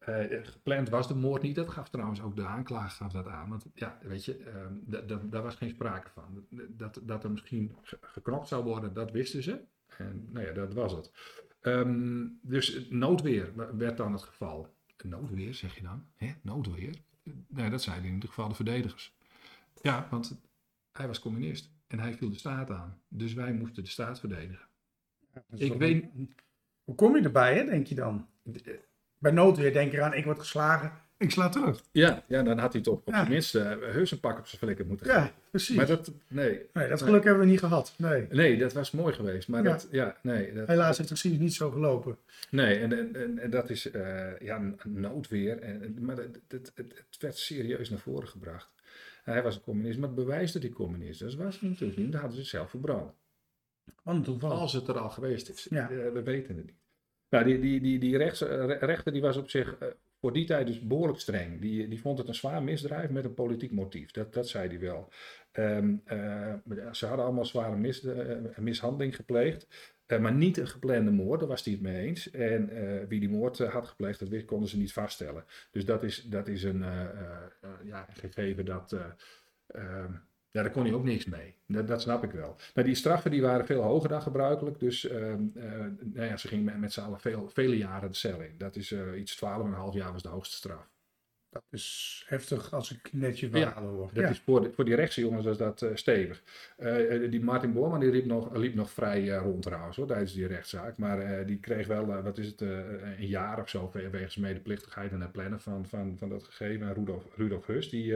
eh, gepland was de moord niet. Dat gaf trouwens ook de aanklager gaf dat aan. Want ja, weet je, ehm, da- da- daar was geen sprake van. Dat, dat er misschien ge- geknokt zou worden, dat wisten ze. En nou ja, dat was het. Ehm, dus noodweer werd dan het geval. Noodweer, zeg je dan? Hè? Noodweer? Nee, dat zeiden in ieder geval de verdedigers. Ja, want hij was communist en hij viel de staat aan. Dus wij moesten de staat verdedigen. Dat is Ik weet- Hoe kom je erbij, hè, denk je dan? Bij noodweer denk je eraan, ik word geslagen, ik sla terug. Ja, ja dan had hij toch op Ja. zijn minst uh, heus een pak op zijn flikker moeten geven. Ja, precies. Maar dat, nee, nee, dat geluk hebben we niet gehad. Nee. nee, dat was mooi geweest. Maar Ja. dat, ja, nee. Dat, Helaas heeft het precies niet zo gelopen. Nee, en, en, en, en dat is eh, ja, noodweer. En, maar het, het, het, het werd serieus naar voren gebracht. Hij was een communist, maar het bewijs dat hij communist was, was hij natuurlijk niet. Dat hadden ze zelf verbrand. Als het er al geweest is. Ja. Eh, we weten het niet. Nou, die, die, die, die rechts, eh, re- rechter die was op zich eh, voor die tijd dus behoorlijk streng. Die, die vond het een zwaar misdrijf met een politiek motief. Dat, dat zei hij wel. Ehm, eh, ze hadden allemaal zware eh, mishandeling gepleegd. eh, maar niet een geplande moord, daar was hij het mee eens. En wie die moord had gepleegd, dat konden ze niet vaststellen. Dus dat is, dat is een ja, gegeven dat. eh, ehm, ja, daar kon hij ook niks mee. Dat, dat snap ik wel. Maar die straffen die waren veel hoger dan gebruikelijk. Dus ehm, eh, nou ja, ze gingen met, met z'n allen vele jaren de cel in. Dat is eh, iets 12,5 jaar was de hoogste straf. Dat is heftig als ik net je Ja, hoor. Dat Ja. is voor, de, voor die rechtse jongens was dat eh, stevig. Eh, die Martin Boorman die liep nog, liep nog vrij eh, rond trouwens hoor, tijdens die rechtszaak. Maar die kreeg wel, wat is het, een jaar of zo we- wegens medeplichtigheid en het plannen van, van, van dat gegeven. En Rudolf, Rudolf Hus, die,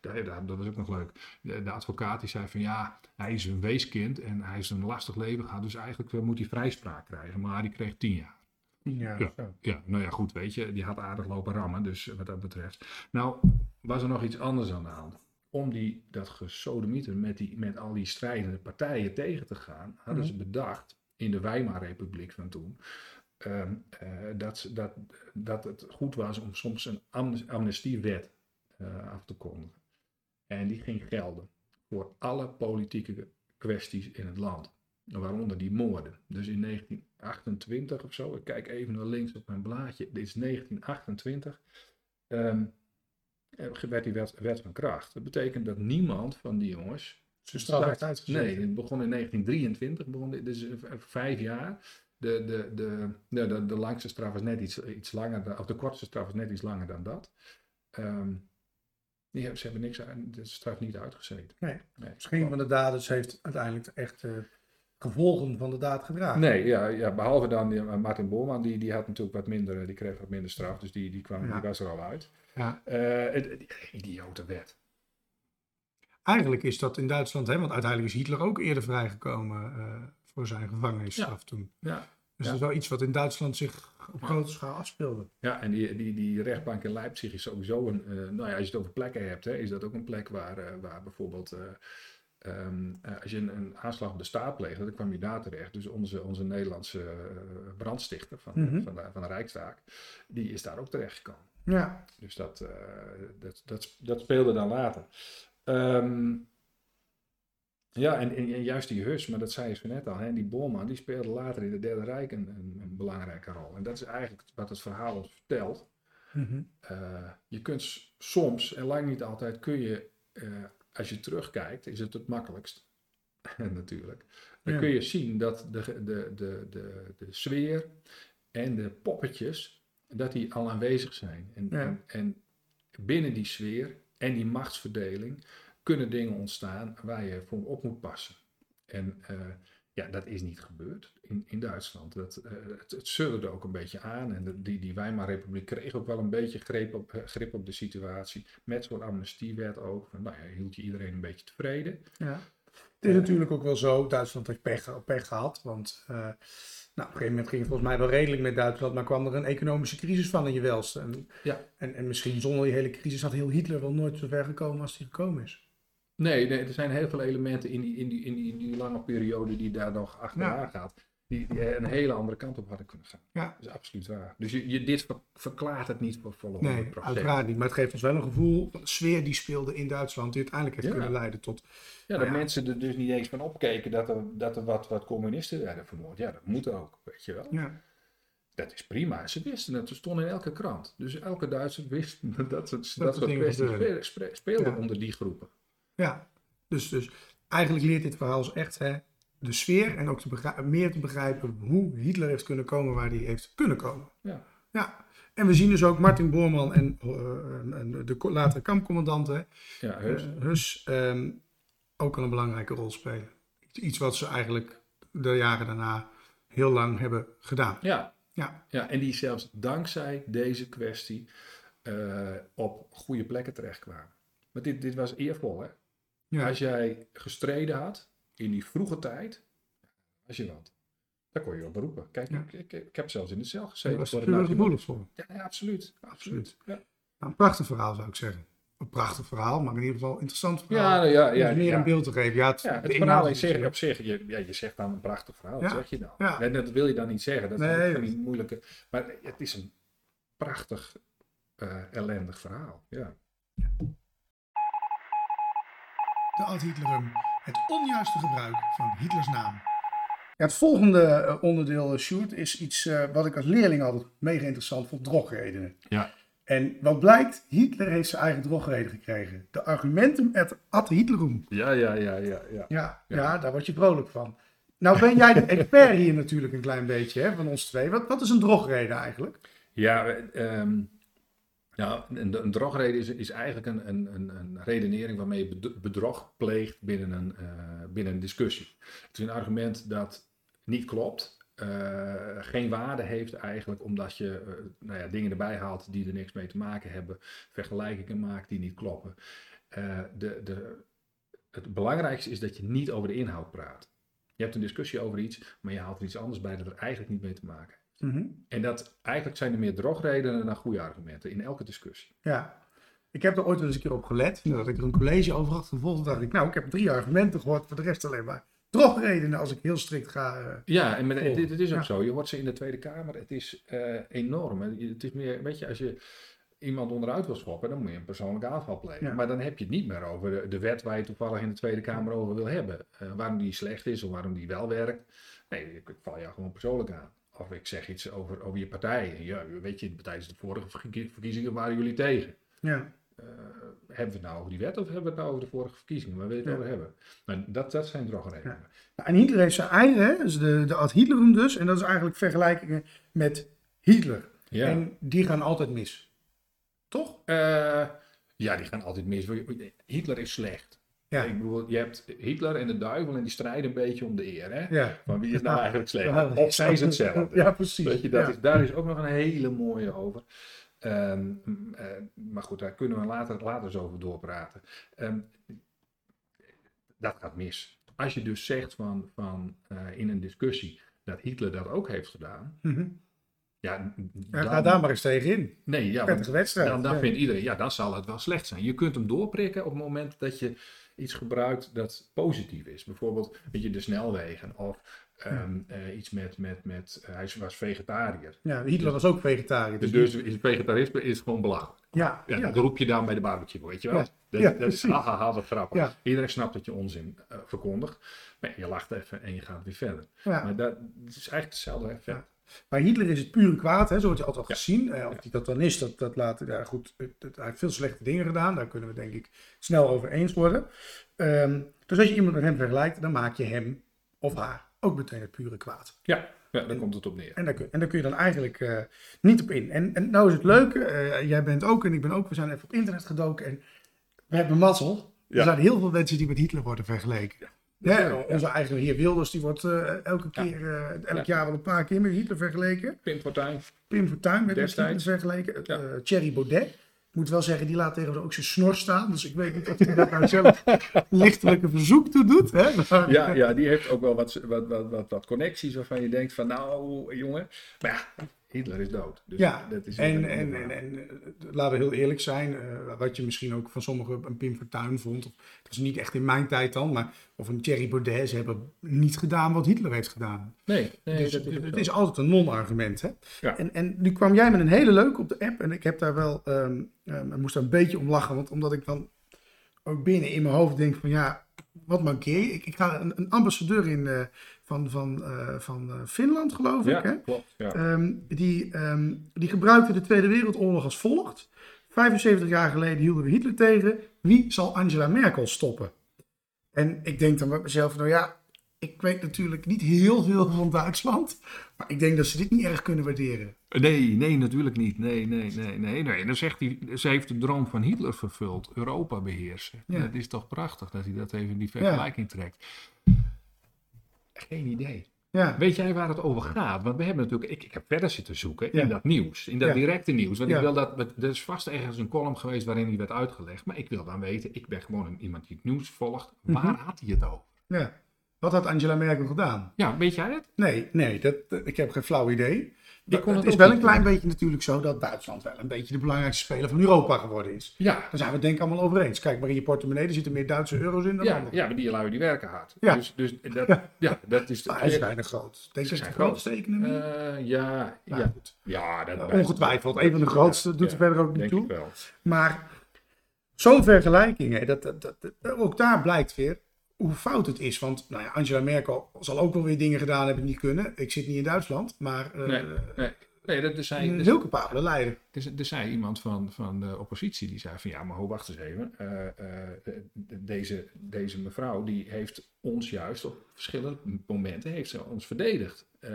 daar- dat was ook nog leuk. De, de advocaat die zei van ja, hij is een weeskind en hij is een lastig leven gehad. Dus eigenlijk moet hij vrijspraak krijgen. Maar die kreeg tien jaar. Ja, Ja. zo. Ja, nou ja, goed, weet je, die had aardig lopen rammen, dus wat dat betreft. Nou, was er nog iets anders aan de hand. Om die, dat gesodemieter met, die, met al die strijdende partijen tegen te gaan, hadden ze bedacht, in de Weimarrepubliek van toen, ehm, eh, dat, dat, dat het goed was om soms een amnes- amnestiewet eh, af te kondigen. En die ging gelden voor alle politieke kwesties in het land. Waaronder die moorden. Dus in 1928 of zo, ik kijk even naar links op mijn blaadje, dit is 1928, ehm, eh, werd die wet, wet van kracht. Dat betekent dat niemand van die jongens. Zijn straf werd uitgezet. Nee, het begon in 1923, begon dit, dus eh, vijf jaar. De, de, de, de, de, de langste straf was net iets, iets langer, dan, of de kortste straf was net iets langer dan dat. Ehm, die hebben, ze hebben niks, aan- de straf niet uitgezeten. Nee. Nee. Misschien van de daders heeft uiteindelijk echt gevolgen van de daad gedragen. Nee, ja, ja, behalve dan Martin Boorman, die, die had natuurlijk wat minder, eh, die kreeg wat minder straf, dus die, die, kwam, Ja. die was er al uit. Ja. Het- het- idiote wet. Eigenlijk is dat in Duitsland, hè, want uiteindelijk is Hitler ook eerder vrijgekomen eh, voor zijn gevangenisstraf toen. Ja. Dus dat is wel iets wat in Duitsland zich op grote schaal afspeelde. Ja, en die, die, die rechtbank in Leipzig is sowieso een, nou ja, als je het over plekken hebt, hè, is dat ook een plek waar, waar bijvoorbeeld, eh, ehm, eh, als je een, een aanslag op de staat pleegde, dan kwam je daar terecht. Dus onze, onze Nederlandse eh, brandstichter van, Mhm. van, de, van de Rijkstaak, die is daar ook terechtgekomen. Ja, Dus dat, eh, dat, dat, dat speelde dan later. Ehm, ja, en, en, en juist die Hus, maar dat zei je zo net al, hè, die Borman, die speelde later in het Derde Rijk een, een, een belangrijke rol. En dat is eigenlijk wat het verhaal ons vertelt. Mhm. Je kunt soms, en lang niet altijd, kun je, als je terugkijkt, is het het makkelijkst. Natuurlijk. Dan Ja. kun je zien dat de, de, de, de, de sfeer en de poppetjes, dat die al aanwezig zijn. En, Ja. en, en binnen die sfeer en die machtsverdeling kunnen dingen ontstaan waar je voor op moet passen. En uh, ja, dat is niet gebeurd in, in Duitsland. Dat, uh, het, het sudderde ook een beetje aan. En de, die, die Weimarrepubliek kreeg ook wel een beetje grip op, uh, grip op de situatie. Met zo'n amnestiewet ook. Nou ja, hield je iedereen een beetje tevreden. Ja. Het is natuurlijk ook wel zo, Duitsland heeft pech, pech gehad. Want uh, nou, op een gegeven moment ging het volgens mij wel redelijk met Duitsland. Maar kwam er een economische crisis van in je welste. En, ja. en, en misschien zonder die hele crisis had heel Hitler wel nooit zo ver gekomen als hij gekomen is. Nee, nee, er zijn heel veel elementen in die, in die, in die, in die lange periode die daar nog achteraan ja. gaat. Die, die, een hele andere kant op hadden kunnen gaan. Ja. Dat is absoluut waar. Dus je, je, dit ver, verklaart het niet voor volle 100%. Nee, uiteraard niet. Maar het geeft ons wel een gevoel van de sfeer die speelde in Duitsland. Die uiteindelijk heeft Ja. kunnen leiden tot... Ja, Nou dat ja. mensen er dus niet eens van opkeken dat er, dat er wat, wat communisten werden vermoord. Ja, dat moet ook, weet je wel. Ja, Dat is prima. Ze wisten het, ze stonden in elke krant. Dus elke Duitser wist dat, het, dat, soort soort kwesties speelden onder die groepen. Ja. Dus, dus eigenlijk leert dit verhaal ons echt hè, de sfeer en ook te meer te begrijpen hoe Hitler heeft kunnen komen waar hij heeft kunnen komen. Ja. Ja. En we zien dus ook Martin Bormann en, eh, en de latere kampcommandant hè, Ja. Eh, Hus ehm, ook al een belangrijke rol spelen. Iets wat ze eigenlijk de jaren daarna heel lang hebben gedaan. ja, Ja, ja, en die zelfs dankzij deze kwestie eh, op goede plekken terechtkwamen. Maar dit, dit was eervol, hè? Ja. Als jij gestreden had in die vroege tijd, als je wat, dan kon je op beroepen. Kijk, Ja. ik, ik, ik heb zelfs in de cel dat gezeten. was natuurlijk argument. gevoelig voor. Ja, ja, absoluut. Absoluut. Ja, Nou, een prachtig verhaal zou ik zeggen. Een prachtig verhaal, maar in ieder geval een interessant verhaal. ja, nou ja, ja, meer een beeld te geven. Ja, het, verhaal in is- zich, op zich, je, ja, je zegt dan een prachtig verhaal, wat zeg je dan? Nee, dat wil je dan niet zeggen, dat is Nee, dat- die moeilijke, maar het is een prachtig, eh, ellendig verhaal, ja. De ad Hitlerum. Het onjuiste gebruik van Hitlers naam. Ja, het volgende eh, onderdeel, uh, Sjoerd, is iets eh, wat ik als leerling altijd mega interessant vond. Drogredenen. Ja. En wat blijkt, Hitler heeft zijn eigen drogreden gekregen. De argumentum et ad Hitlerum. Ja, ja, ja, ja, ja. Ja, ja. Ja. daar word je vrolijk van. Nou ben jij de expert hier natuurlijk een klein beetje hè, van ons twee. Wat, wat is een drogreden eigenlijk? Ja, eh, nou, een, een drogreden is, is eigenlijk een, een, een, redenering waarmee je bed- bedrog pleegt binnen een, eh, binnen discussie. Het is een argument dat niet klopt, eh, geen waarde heeft eigenlijk, omdat je eh, nou ja, dingen erbij haalt die er niks mee te maken hebben, vergelijkingen maakt die niet kloppen. De, de, het belangrijkste is dat je niet over de inhoud praat. Je hebt een discussie over iets, maar je haalt er iets anders bij dat er eigenlijk niet mee te maken heeft. Mhm. En dat eigenlijk zijn er meer drogredenen dan goede argumenten in elke discussie. Ja, ik heb er ooit wel eens een keer op gelet. Nadat ik er een college over had gevolgd, dacht ik, nou, ik heb drie argumenten gehoord, voor de rest alleen maar drogredenen als ik heel strikt ga. eh, Ja, en met, Volgen. dit, dit is ook Ja. zo. Je hoort ze in de Tweede Kamer. Het is eh, enorm. Het is meer, weet je, als je iemand onderuit wil schoppen, dan moet je een persoonlijke aanval plegen. Ja. Maar dan heb je het niet meer over de, de wet waar je toevallig in de Tweede Kamer over wil hebben. Eh, waarom die slecht is of waarom die wel werkt. Nee, ik, ik val jou gewoon persoonlijk aan. Of ik zeg iets over, over je partij. Ja, weet je, tijdens de vorige verkie- verkiezingen waren jullie tegen. ja. Eh, hebben we het nou over die wet of hebben we het nou over de vorige verkiezingen? Waar wil je het Ja. over hebben? Nou, dat, dat zijn drogredenen. Nou, en Hitler heeft zijn eigen, dus de, de ad Hitlerum dus. En dat is eigenlijk vergelijkingen met Hitler. Ja. En die gaan altijd mis. Toch? Eh, ja, die gaan altijd mis. Hitler is slecht. Ja. Ik bedoel, je hebt Hitler en de duivel en die strijden een beetje om de eer. Hè? Ja. Maar wie is nou eigenlijk slecht? Ja. Of zijn ze hetzelfde? Ja, precies. Weet je, dat is, daar is ook nog een hele mooie over. Ehm, mm, eh, maar goed, daar kunnen we later, later eens over doorpraten. Ehm, dat gaat mis. Als je dus zegt van, van, eh, in een discussie dat Hitler dat ook heeft gedaan. Mhm. Ja, Ja, dan- ga daar maar eens tegenin. nee, ja, Prettige wedstrijd. dan, vindt iedereen, ja, dan zal het wel slecht zijn. Je kunt hem doorprikken op het moment dat je iets gebruikt dat positief is. Bijvoorbeeld, weet je, de snelwegen of ehm, eh, iets met, met, met eh, hij was vegetariër. Ja, Hitler was ook vegetariër. Dus, Dus dus is vegetarisme is gewoon belachelijk. ja, Ja, ja. Dat roep je dan bij de barbecue, weet je wel. Ja. Dat, Ja, dat is haha, wat grappig. Iedereen snapt dat je onzin eh, verkondigt. Maar je lacht even en je gaat weer verder. Ja. Maar dat is eigenlijk hetzelfde effect. Bij Hitler is het pure kwaad, hè? zo wordt hij altijd al Ja. gezien. Eh, of hij dat dan is, dat, dat laat ja, goed. Het, het- hij heeft veel slechte dingen gedaan, daar kunnen we denk ik snel over eens worden. Ehm, dus als je iemand met hem vergelijkt, dan maak je hem of haar ook meteen het pure kwaad. Ja, Ja, daar komt het op neer. En daar, kun, en daar kun je dan eigenlijk eh, niet op in. En, en nou is het leuke, eh, jij bent ook en ik ben ook, we zijn even op internet gedoken en we hebben mazzel. Ja. Er zijn heel veel mensen die met Hitler worden vergeleken. Ja, onze eigen heer Wilders, die wordt eh, elke keer, eh, elk Ja. jaar wel een paar keer met Hitler vergeleken. Pim Fortuyn. Pim Fortuyn werd met. Hitler vergeleken. Eh, Thierry Baudet. Ik moet wel zeggen, die laat tegenwoordig ook zijn snor staan. Dus ik weet niet of hij daar nou zelf lichtelijke verzoek toe doet. Hè? Maar, Ja, ja, die heeft ook wel wat, wat, wat, wat, wat connecties waarvan je denkt van nou jongen. Maar ja, Hitler is dood. Dus Ja, dat is en, en, en, en eh, laten we heel eerlijk zijn, eh, wat je misschien ook van sommigen een Pim Fortuyn vond, of, dat is niet echt in mijn tijd dan, maar of een Thierry Baudet, ze hebben niet gedaan wat Hitler heeft gedaan. Nee, nee dus dat is het het is altijd een non-argument. Hè? Ja. En, en nu kwam jij met een hele leuke op de app en ik heb daar wel, ehm ehm, ik moest daar een beetje om lachen, want omdat ik dan ook binnen in mijn hoofd denk van ja, wat mankeer je? Ik, ik ga een, een ambassadeur in eh, van, van, eh, van eh, Finland geloof ik, hè? Ja, klopt. Ja. Ehm, die, ehm, die gebruikte de Tweede Wereldoorlog als volgt. 75 jaar geleden hielden we Hitler tegen. Wie zal Angela Merkel stoppen? En ik denk dan bij mezelf, nou ja, ik weet natuurlijk niet heel veel van Duitsland. Maar ik denk dat ze dit niet erg kunnen waarderen. Nee, nee, natuurlijk niet. Nee, nee, nee, nee. nee. Dan zegt hij, ze heeft de droom van Hitler vervuld. Europa beheersen. Ja. Dat is toch prachtig dat hij dat even in die vergelijking trekt. Geen idee. Ja, Weet jij waar het over gaat? Want we hebben natuurlijk, ik, ik heb verder zitten zoeken Ja. in dat nieuws, in dat Ja. directe nieuws. Want ik wil dat, er is vast ergens een column geweest waarin die werd uitgelegd. Maar ik wil dan weten, ik ben gewoon een, iemand die het nieuws volgt. Waar Mhm. had hij het over? ja. Wat had Angela Merkel gedaan? Ja, weet jij het? Nee, nee, dat- ik heb geen flauw idee. Ik kon het is wel een klein beetje natuurlijk zo dat Duitsland wel een beetje de belangrijkste speler van Europa geworden is. Ja, Daar zijn we het denk ik allemaal over eens. Kijk maar in je portemonnee, er zitten meer Duitse euro's in dan ja, andere. ja maar die lui die werken hard. Ja. Dus, dus dat, Ja. ja. dat is... Maar ze zijn er groot. Deze is de grootste economie. Eh, ja, Nou, ja. goed. Ja, dat Nou, ongetwijfeld. Een van de grootste. Doet er verder ook niet toe. Maar zo'n vergelijking, dat, dat, dat- ook daar blijkt weer hoe fout het is. Want nou ja, Angela Merkel zal ook wel weer dingen gedaan hebben die niet kunnen. Ik zit niet in Duitsland, maar eh. Nee, dat er zei, er, heel capabele leider. er, er zei iemand van, van de oppositie die zei van ja, maar ho, wacht eens even. Eh, eh, de- deze, deze mevrouw die heeft ons juist op verschillende momenten heeft ze ons verdedigd. eh,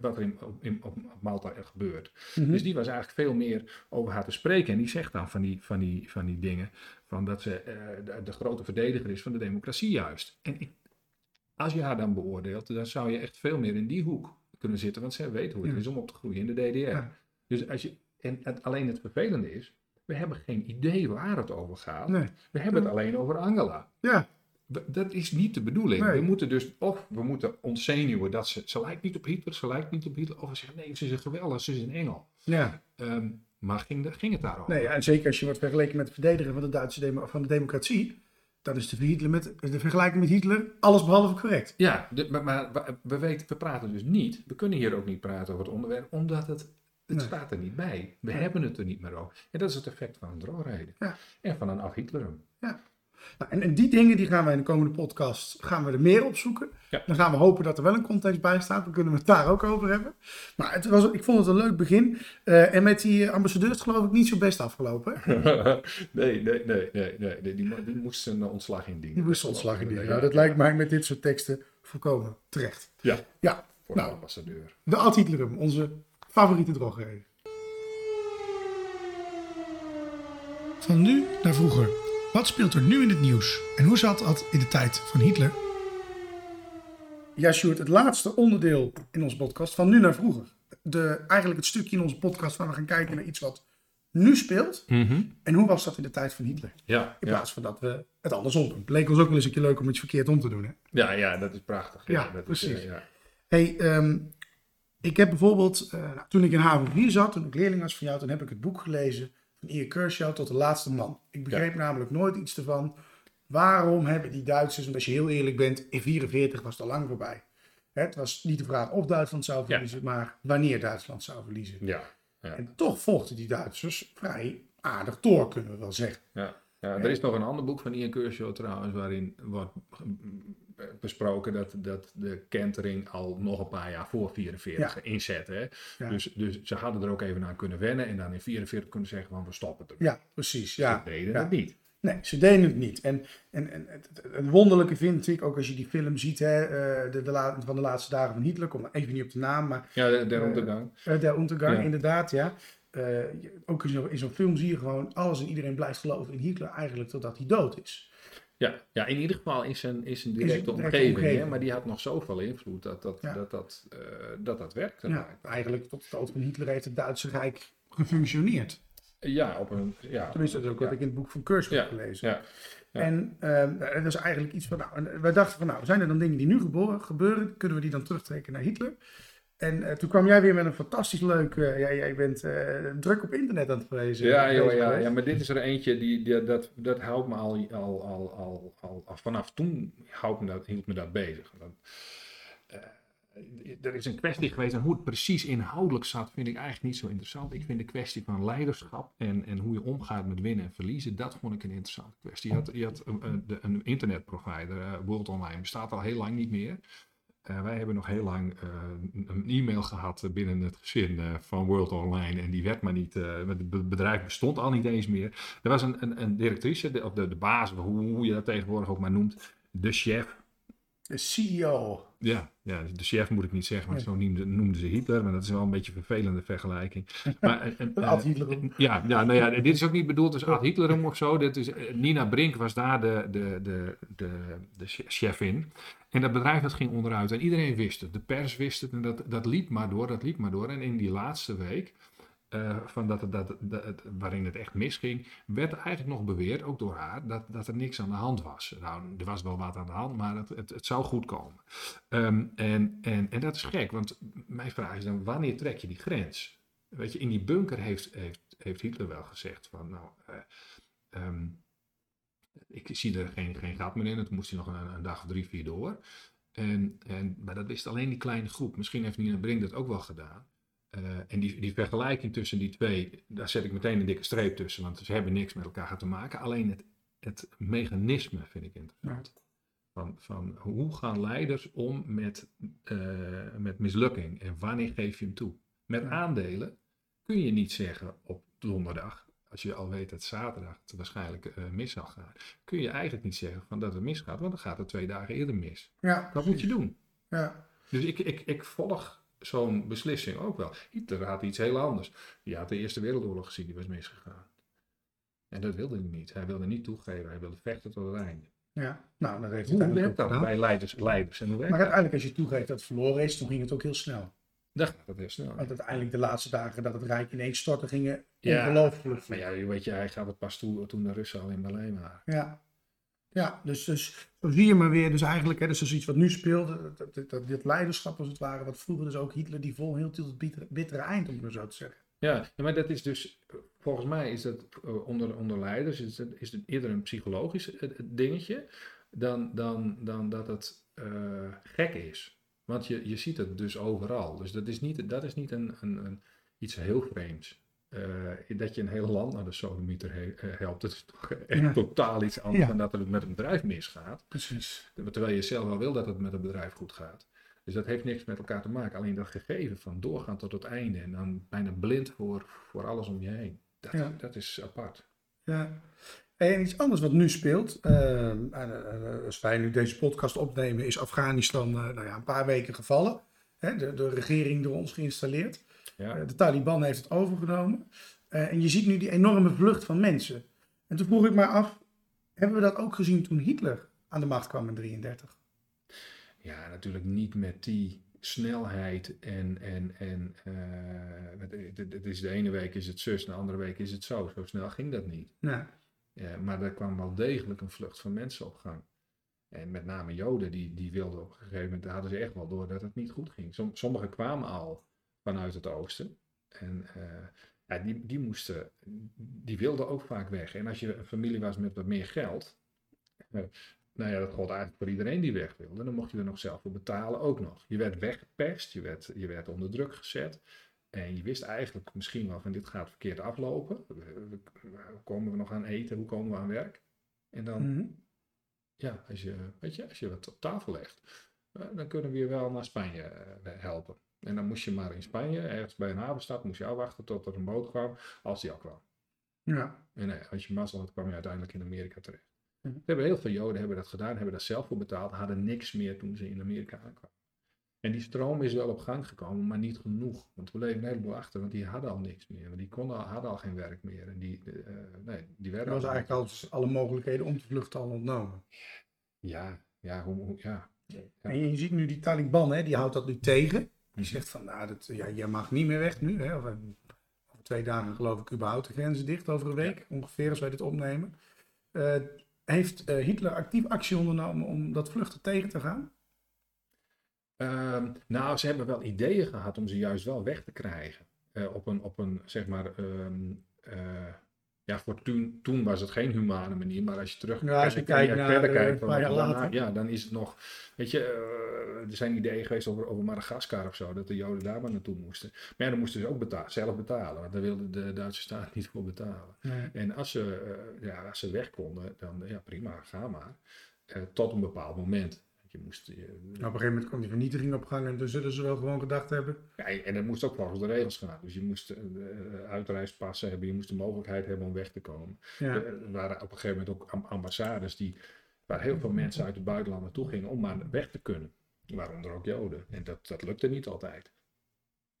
wat er in, op, in, op Malta er gebeurt. Mhm. Dus die was eigenlijk veel meer over haar te spreken. En die zegt dan van die, van die, van die dingen. Van dat ze de, de grote verdediger is van de democratie juist. En ik, als je haar dan beoordeelt, dan zou je echt veel meer in die hoek kunnen zitten. Want zij weet hoe het Ja. is om op te groeien in de DDR. Ja. Dus als je, en het, alleen het vervelende is, we hebben geen idee waar het over gaat. Nee. We hebben het alleen over Angela. Ja, Dat is niet de bedoeling. Nee. We moeten dus, of we moeten ontzenuwen dat ze, ze lijkt niet op Hitler, ze lijkt niet op Hitler. Of we zeggen, nee, ze is geweldig, ze is een engel. ja. Ehm, maar ging, de- ging het daarover? Nee, en zeker als je wordt vergeleken met de verdediger van de Duitse demo- van de democratie. Dan is met, de vergelijking met Hitler alles behalve correct. Ja, de- maar, maar we- we, weten, we praten dus niet, we kunnen hier ook niet praten over het onderwerp, omdat het, het Nee. staat er niet bij. We Nee. hebben het er niet meer over. En dat is het effect van een. Ja. En van een af-Hitlerum. Nou, en, en die dingen die gaan wij in de komende podcast gaan we er meer opzoeken. Ja. Dan gaan we hopen dat er wel een context bij staat. Dan kunnen we het daar ook over hebben. Maar het was, ik vond het een leuk begin. Eh, en met die ambassadeurs geloof ik niet zo best afgelopen. nee, nee, nee, nee, nee, die, mo- die moest eh, ontslag indienen. Die moest ontslag in Ja, Nou, dat lijkt mij met dit soort teksten volkomen terecht. Ja, Ja, voor de Nou. ambassadeur. de Ad Hitlerum, onze favoriete drogreden. Van nu naar vroeger. Wat speelt er nu in het nieuws? En hoe zat dat in de tijd van Hitler? Ja, Sjoerd, het laatste onderdeel in onze podcast, van nu naar vroeger. De, eigenlijk het stukje in onze podcast waar we gaan kijken naar iets wat nu speelt. En hoe was dat in de tijd van Hitler? Ja, In ja. plaats van dat we het andersom doen. Het leek ons ook wel eens een keer leuk om iets verkeerd om te doen. Hè? ja, ja, dat is prachtig. Ja, dat precies. Is, eh, ja. Hey, ehm, ik heb bijvoorbeeld, eh, nou, toen ik in HAVO 4 zat, toen ik leerling was van jou, toen heb ik het boek gelezen Ian Kershaw tot de laatste man. Ik begreep namelijk nooit iets ervan. Waarom hebben die Duitsers, want als je heel eerlijk bent, in 44 was het al lang voorbij. Het was niet de vraag of Duitsland zou verliezen, maar wanneer Duitsland zou verliezen. Ja, ja, En toch vochten die Duitsers vrij aardig door, kunnen we wel zeggen. ja. ja, er is nog een ander boek van Ian Kershaw trouwens, waarin wordt besproken dat, dat de kentering al nog een paar jaar voor 44 inzet. Hè? Ja. Dus, dus ze hadden er ook even aan kunnen wennen en dan in 44 kunnen zeggen van we stoppen er. Ja, precies. Ja, Ze deden ja. het niet. Nee, ze deden het niet. En, en, en het, het wonderlijke vind ik, ook als je die film ziet, hè, eh, de, de la, van de laatste dagen van Hitler, kom even niet op de naam, maar Ja, de, de Eh, ondergang. uh, Der Untergang, Ja. inderdaad, ja. Eh, je- ook in zo'n in zo'n film zie je gewoon, alles en iedereen blijft geloven in Hitler eigenlijk totdat hij dood is. Ja, ja, in ieder geval is een, is een directe, omgeving, omgeving. Hè, maar die had nog zoveel invloed dat dat, Ja. dat, dat, eh, dat, dat werkte. Ja, eigenlijk tot de dood van Hitler heeft het Duitse Rijk gefunctioneerd. Ja, op een. Ja, Tenminste, dat is ook wat ik in het boek van Keurs heb gelezen. Ja, ja. En ehm, dat is eigenlijk iets van, nou, wij dachten van, nou, zijn er dan dingen die nu geboren, gebeuren? Kunnen we die dan terugtrekken naar Hitler? En eh, toen kwam jij weer met een fantastisch leuk, eh, jij, jij bent eh, druk op internet aan het lezen. Ja, joh, ja, geweest. ja, maar dit is er eentje die, die dat, dat houdt me al, al, al, al, al, al vanaf toen houdt me dat, hield me dat bezig. Dat, eh, er is een kwestie geweest en hoe het precies inhoudelijk zat, vind ik eigenlijk niet zo interessant. Ik vind de kwestie van leiderschap en, en hoe je omgaat met winnen en verliezen, dat vond ik een interessante kwestie. Je had, je had een, een, de- een internetprovider, World Online, bestaat al heel lang niet meer. Eh, wij hebben nog heel lang eh, een- e-mail gehad eh, binnen het gezin van World Online. En die werd maar niet, het be- bedrijf bestond al niet eens meer. Er was een, een, een directrice, de, of de, de baas, hoe, hoe je dat tegenwoordig ook maar noemt. De chef. De CEO. Ja, ja, de chef moet ik niet zeggen, maar zo noemden, noemden ze Hitler. Maar dat is wel een beetje een vervelende vergelijking. Maar, Ad Hitler. ja, ja, nou ja, dit is ook niet bedoeld als Ad Hitlerum of zo. Dit is, Nina Brink was daar de, de, de, de, de che- chefin. En dat bedrijf dat ging onderuit. En iedereen wist het. De pers wist het. En dat, dat liep maar door, dat liep maar door. En in die laatste week, eh, van dat, dat, dat, waarin het echt misging, werd eigenlijk nog beweerd, ook door haar, dat, dat er niks aan de hand was. Nou, er was wel wat aan de hand, maar het, het, het zou goed komen. Ehm, en, en, en dat is gek, want mijn vraag is dan, wanneer trek je die grens? Weet je, in die bunker heeft, heeft, heeft Hitler wel gezegd van, nou, eh, ehm, ik zie er geen, geen gat meer in. Het moest hij nog een, een dag of drie, vier door. En, en, maar dat wist alleen die kleine groep. Misschien heeft Nina Brink dat ook wel gedaan. Eh, en die, die vergelijking tussen die twee, daar zet ik meteen een dikke streep tussen, want ze hebben niks met elkaar te maken. Alleen het, het mechanisme vind ik interessant. Van, van hoe gaan leiders om met, eh, met mislukking en wanneer geef je hem toe? Met aandelen kun je niet zeggen op donderdag, als je al weet dat zaterdag het waarschijnlijk eh, mis zal gaan, kun je eigenlijk niet zeggen van dat het misgaat, want dan gaat het twee dagen eerder mis. Ja, Dat moet je doen. ja. Dus ik, ik, ik volg zo'n beslissing ook wel. Hitler had iets heel anders. Die had de Eerste Wereldoorlog gezien, die was misgegaan. En dat wilde hij niet. Hij wilde niet toegeven. Hij wilde vechten tot het einde. ja. Nou, dat heeft Hoe uiteindelijk werkt dat bij leiders, leiders en hoe werkt Maar dat? uiteindelijk, als je toegeeft dat het verloren is, toen ging het ook heel snel. Dan gaat dat heel snel. Want uiteindelijk de laatste dagen dat het Rijk ineens stortte, gingen Ja, ongelooflijk. Maar ja, weet je, hij gaat het pas toe toen de Russen al in Berlijn waren. Ja, ja dus, dus zo zie je maar weer. Dus eigenlijk, hè, dus dat is iets wat nu speelt. Dat, dat, dat, dit leiderschap als het ware, wat vroeger dus ook Hitler die vol heel tot het bittere, bittere eind, om het maar zo te zeggen. Ja, maar dat is dus, eh, volgens mij is dat eh, onder, onder leiders, is het, is het eerder een psychologisch eh, dingetje, dan, dan, dan dat het eh, gek is. Want je, je ziet het dus overal. Dus dat is niet, dat is niet een, een, een, iets heel vreemds. Eh, dat je een heel land naar de sodomieter he- eh, helpt, dat is toch echt Ja. totaal iets anders Ja. dan dat het met een bedrijf misgaat. Precies. Terwijl je zelf wel wil dat het met het bedrijf goed gaat. Dus dat heeft niks met elkaar te maken. Alleen dat gegeven van doorgaan tot het einde en dan bijna blind voor, voor alles om je heen. Dat, Ja. dat is apart. Ja. En iets anders wat nu speelt, eh, en, eh, als wij nu deze podcast opnemen, is Afghanistan nou ja, een paar weken gevallen. Hè, de, de regering door ons geïnstalleerd. Ja. Eh, de Taliban heeft het overgenomen. Eh, en je ziet nu die enorme vlucht van mensen. En toen vroeg ik me af, hebben we dat ook gezien toen Hitler aan de macht kwam in 33? ja, natuurlijk niet met die snelheid en, en, en eh, het, het- het is de ene week is het zus, de andere week is het zo. Zo snel ging dat niet. Ja, maar er kwam wel degelijk een vlucht van mensen op gang. En met name Joden, die, die wilden op een gegeven moment, hadden ze echt wel door dat het niet goed ging. Som, sommigen kwamen al vanuit het oosten. En eh, ja, die, die moesten, die wilden ook vaak weg. En als je een familie was met wat meer geld, eh, nou ja, dat gold eigenlijk voor iedereen die weg wilde, dan mocht je er nog zelf voor betalen ook nog. Je werd weggepest, je werd, je werd onder druk gezet. En je wist eigenlijk misschien wel van dit gaat verkeerd aflopen. We- we- Hoe komen we nog aan eten? Hoe komen we aan werk? En dan, mhm. ja, als je, weet je, als je wat op tafel legt, dan kunnen we je wel naar Spanje eh, helpen. En dan moest je maar in Spanje, ergens bij een havenstad, moest je afwachten tot er een boot kwam, als die al kwam. Ja. En eh, als je mazzel had, kwam je uiteindelijk in Amerika terecht. Er hebben heel veel Joden hebben dat gedaan, hebben dat zelf voor betaald, hadden niks meer toen ze in Amerika aankwamen. En die stroom is wel op gang gekomen, maar niet genoeg. Want we leven een heleboel achter, want die hadden al niks meer. Want die konden, al- hadden al geen werk meer. En die, eh, nee, die Er werden was al- eigenlijk al alle mogelijkheden om te vluchten al ontnomen. Ja, ja, hoe, hoe- ja. En je ziet nu die Taliban, hè, die houdt dat nu tegen. Die zegt van, nou, dat, ja, je mag niet meer weg nu. Hè. Eh, Over twee dagen geloof ik überhaupt de grenzen dicht, over een week ongeveer, als wij dit opnemen. Eh, heeft eh, Hitler actief actie ondernomen om dat vluchten tegen te gaan? Ehm, nou, ze hebben wel ideeën gehad om ze juist wel weg te krijgen. Op, een, op een, zeg maar, ehm, eh, ja, voor toen, toen was het geen humane manier, maar als je terug Ja, als je kijkt naar, verder kijkt, van daarna- ja, dan is het nog, weet je, eh, er zijn ideeën geweest over, over Madagaskar of zo, dat de Joden daar maar naartoe moesten. Maar ja, dan moesten ze ook zelf betalen, want daar wilde de Duitse staat niet voor betalen. En als ze, eh, ja, als ze weg konden, dan ja, prima, ga maar. Eh, tot een bepaald moment. Je moest, eh, Nou, op een gegeven moment kwam die vernietiging op gang en toen zullen ze wel gewoon gedacht hebben. ja, en dat moest ook volgens de regels gaan. Dus je moest eh, uitreispassen hebben, je moest de mogelijkheid hebben om weg te komen. Ja. Er waren op een gegeven moment ook am- ambassades die, waar heel veel mensen uit het buitenland naartoe gingen om maar weg te kunnen. Waaronder ook Joden. En dat, dat lukte niet altijd.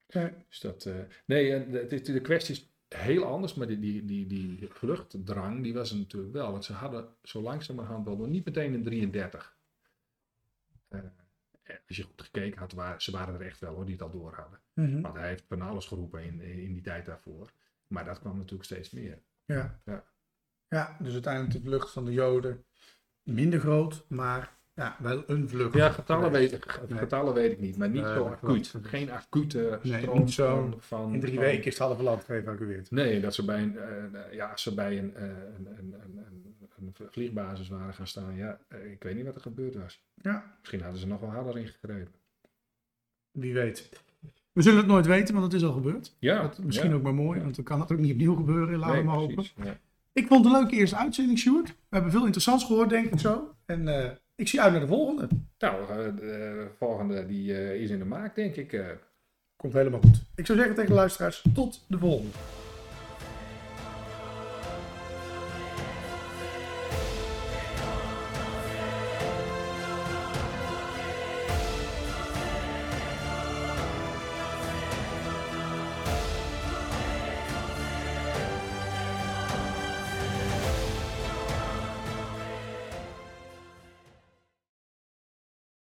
Ja. Dus dat, nee, en de, de, kwestie is heel anders, maar die, die, die, die vluchtdrang, die was er natuurlijk wel. Want ze hadden zo langzamerhand wel, nog niet meteen in 33. Eh, als je goed gekeken had, waren, ze waren er echt wel hoor, die het al door hadden. Mhm. Want hij heeft van alles geroepen in, in die tijd daarvoor. Maar dat kwam natuurlijk steeds meer. Ja. Ja. ja, dus uiteindelijk de vlucht van de Joden minder groot, maar ja, wel een vlucht. Ja, getallen, weet, ik- Nee. getallen weet ik niet, maar niet Nee, zo acuut. klopt. Geen acute stroom zo van. In drie van- weken is het halve land geëvacueerd. Nee, dat ze bij een, eh, ja, als ze bij een, eh, een, een, een, een, een vliegbasis waren gaan staan, ja, eh, ik weet niet wat er gebeurd was. Ja, Misschien hadden ze nog wel harder ingegrepen. wie weet. We zullen het nooit weten, want het is al gebeurd. Ja, Dat, misschien ja. ook maar mooi, want dan kan het ook niet opnieuw gebeuren. Laten we maar hopen. ja. Ik vond het een leuke eerste uitzending, Sjoerd. We hebben veel interessants gehoord, denk ik zo. En eh, ik zie uit naar de volgende. Nou, eh, de volgende die eh, is in de maak, denk ik. eh. Komt helemaal goed. Ik zou zeggen tegen de luisteraars, tot de volgende.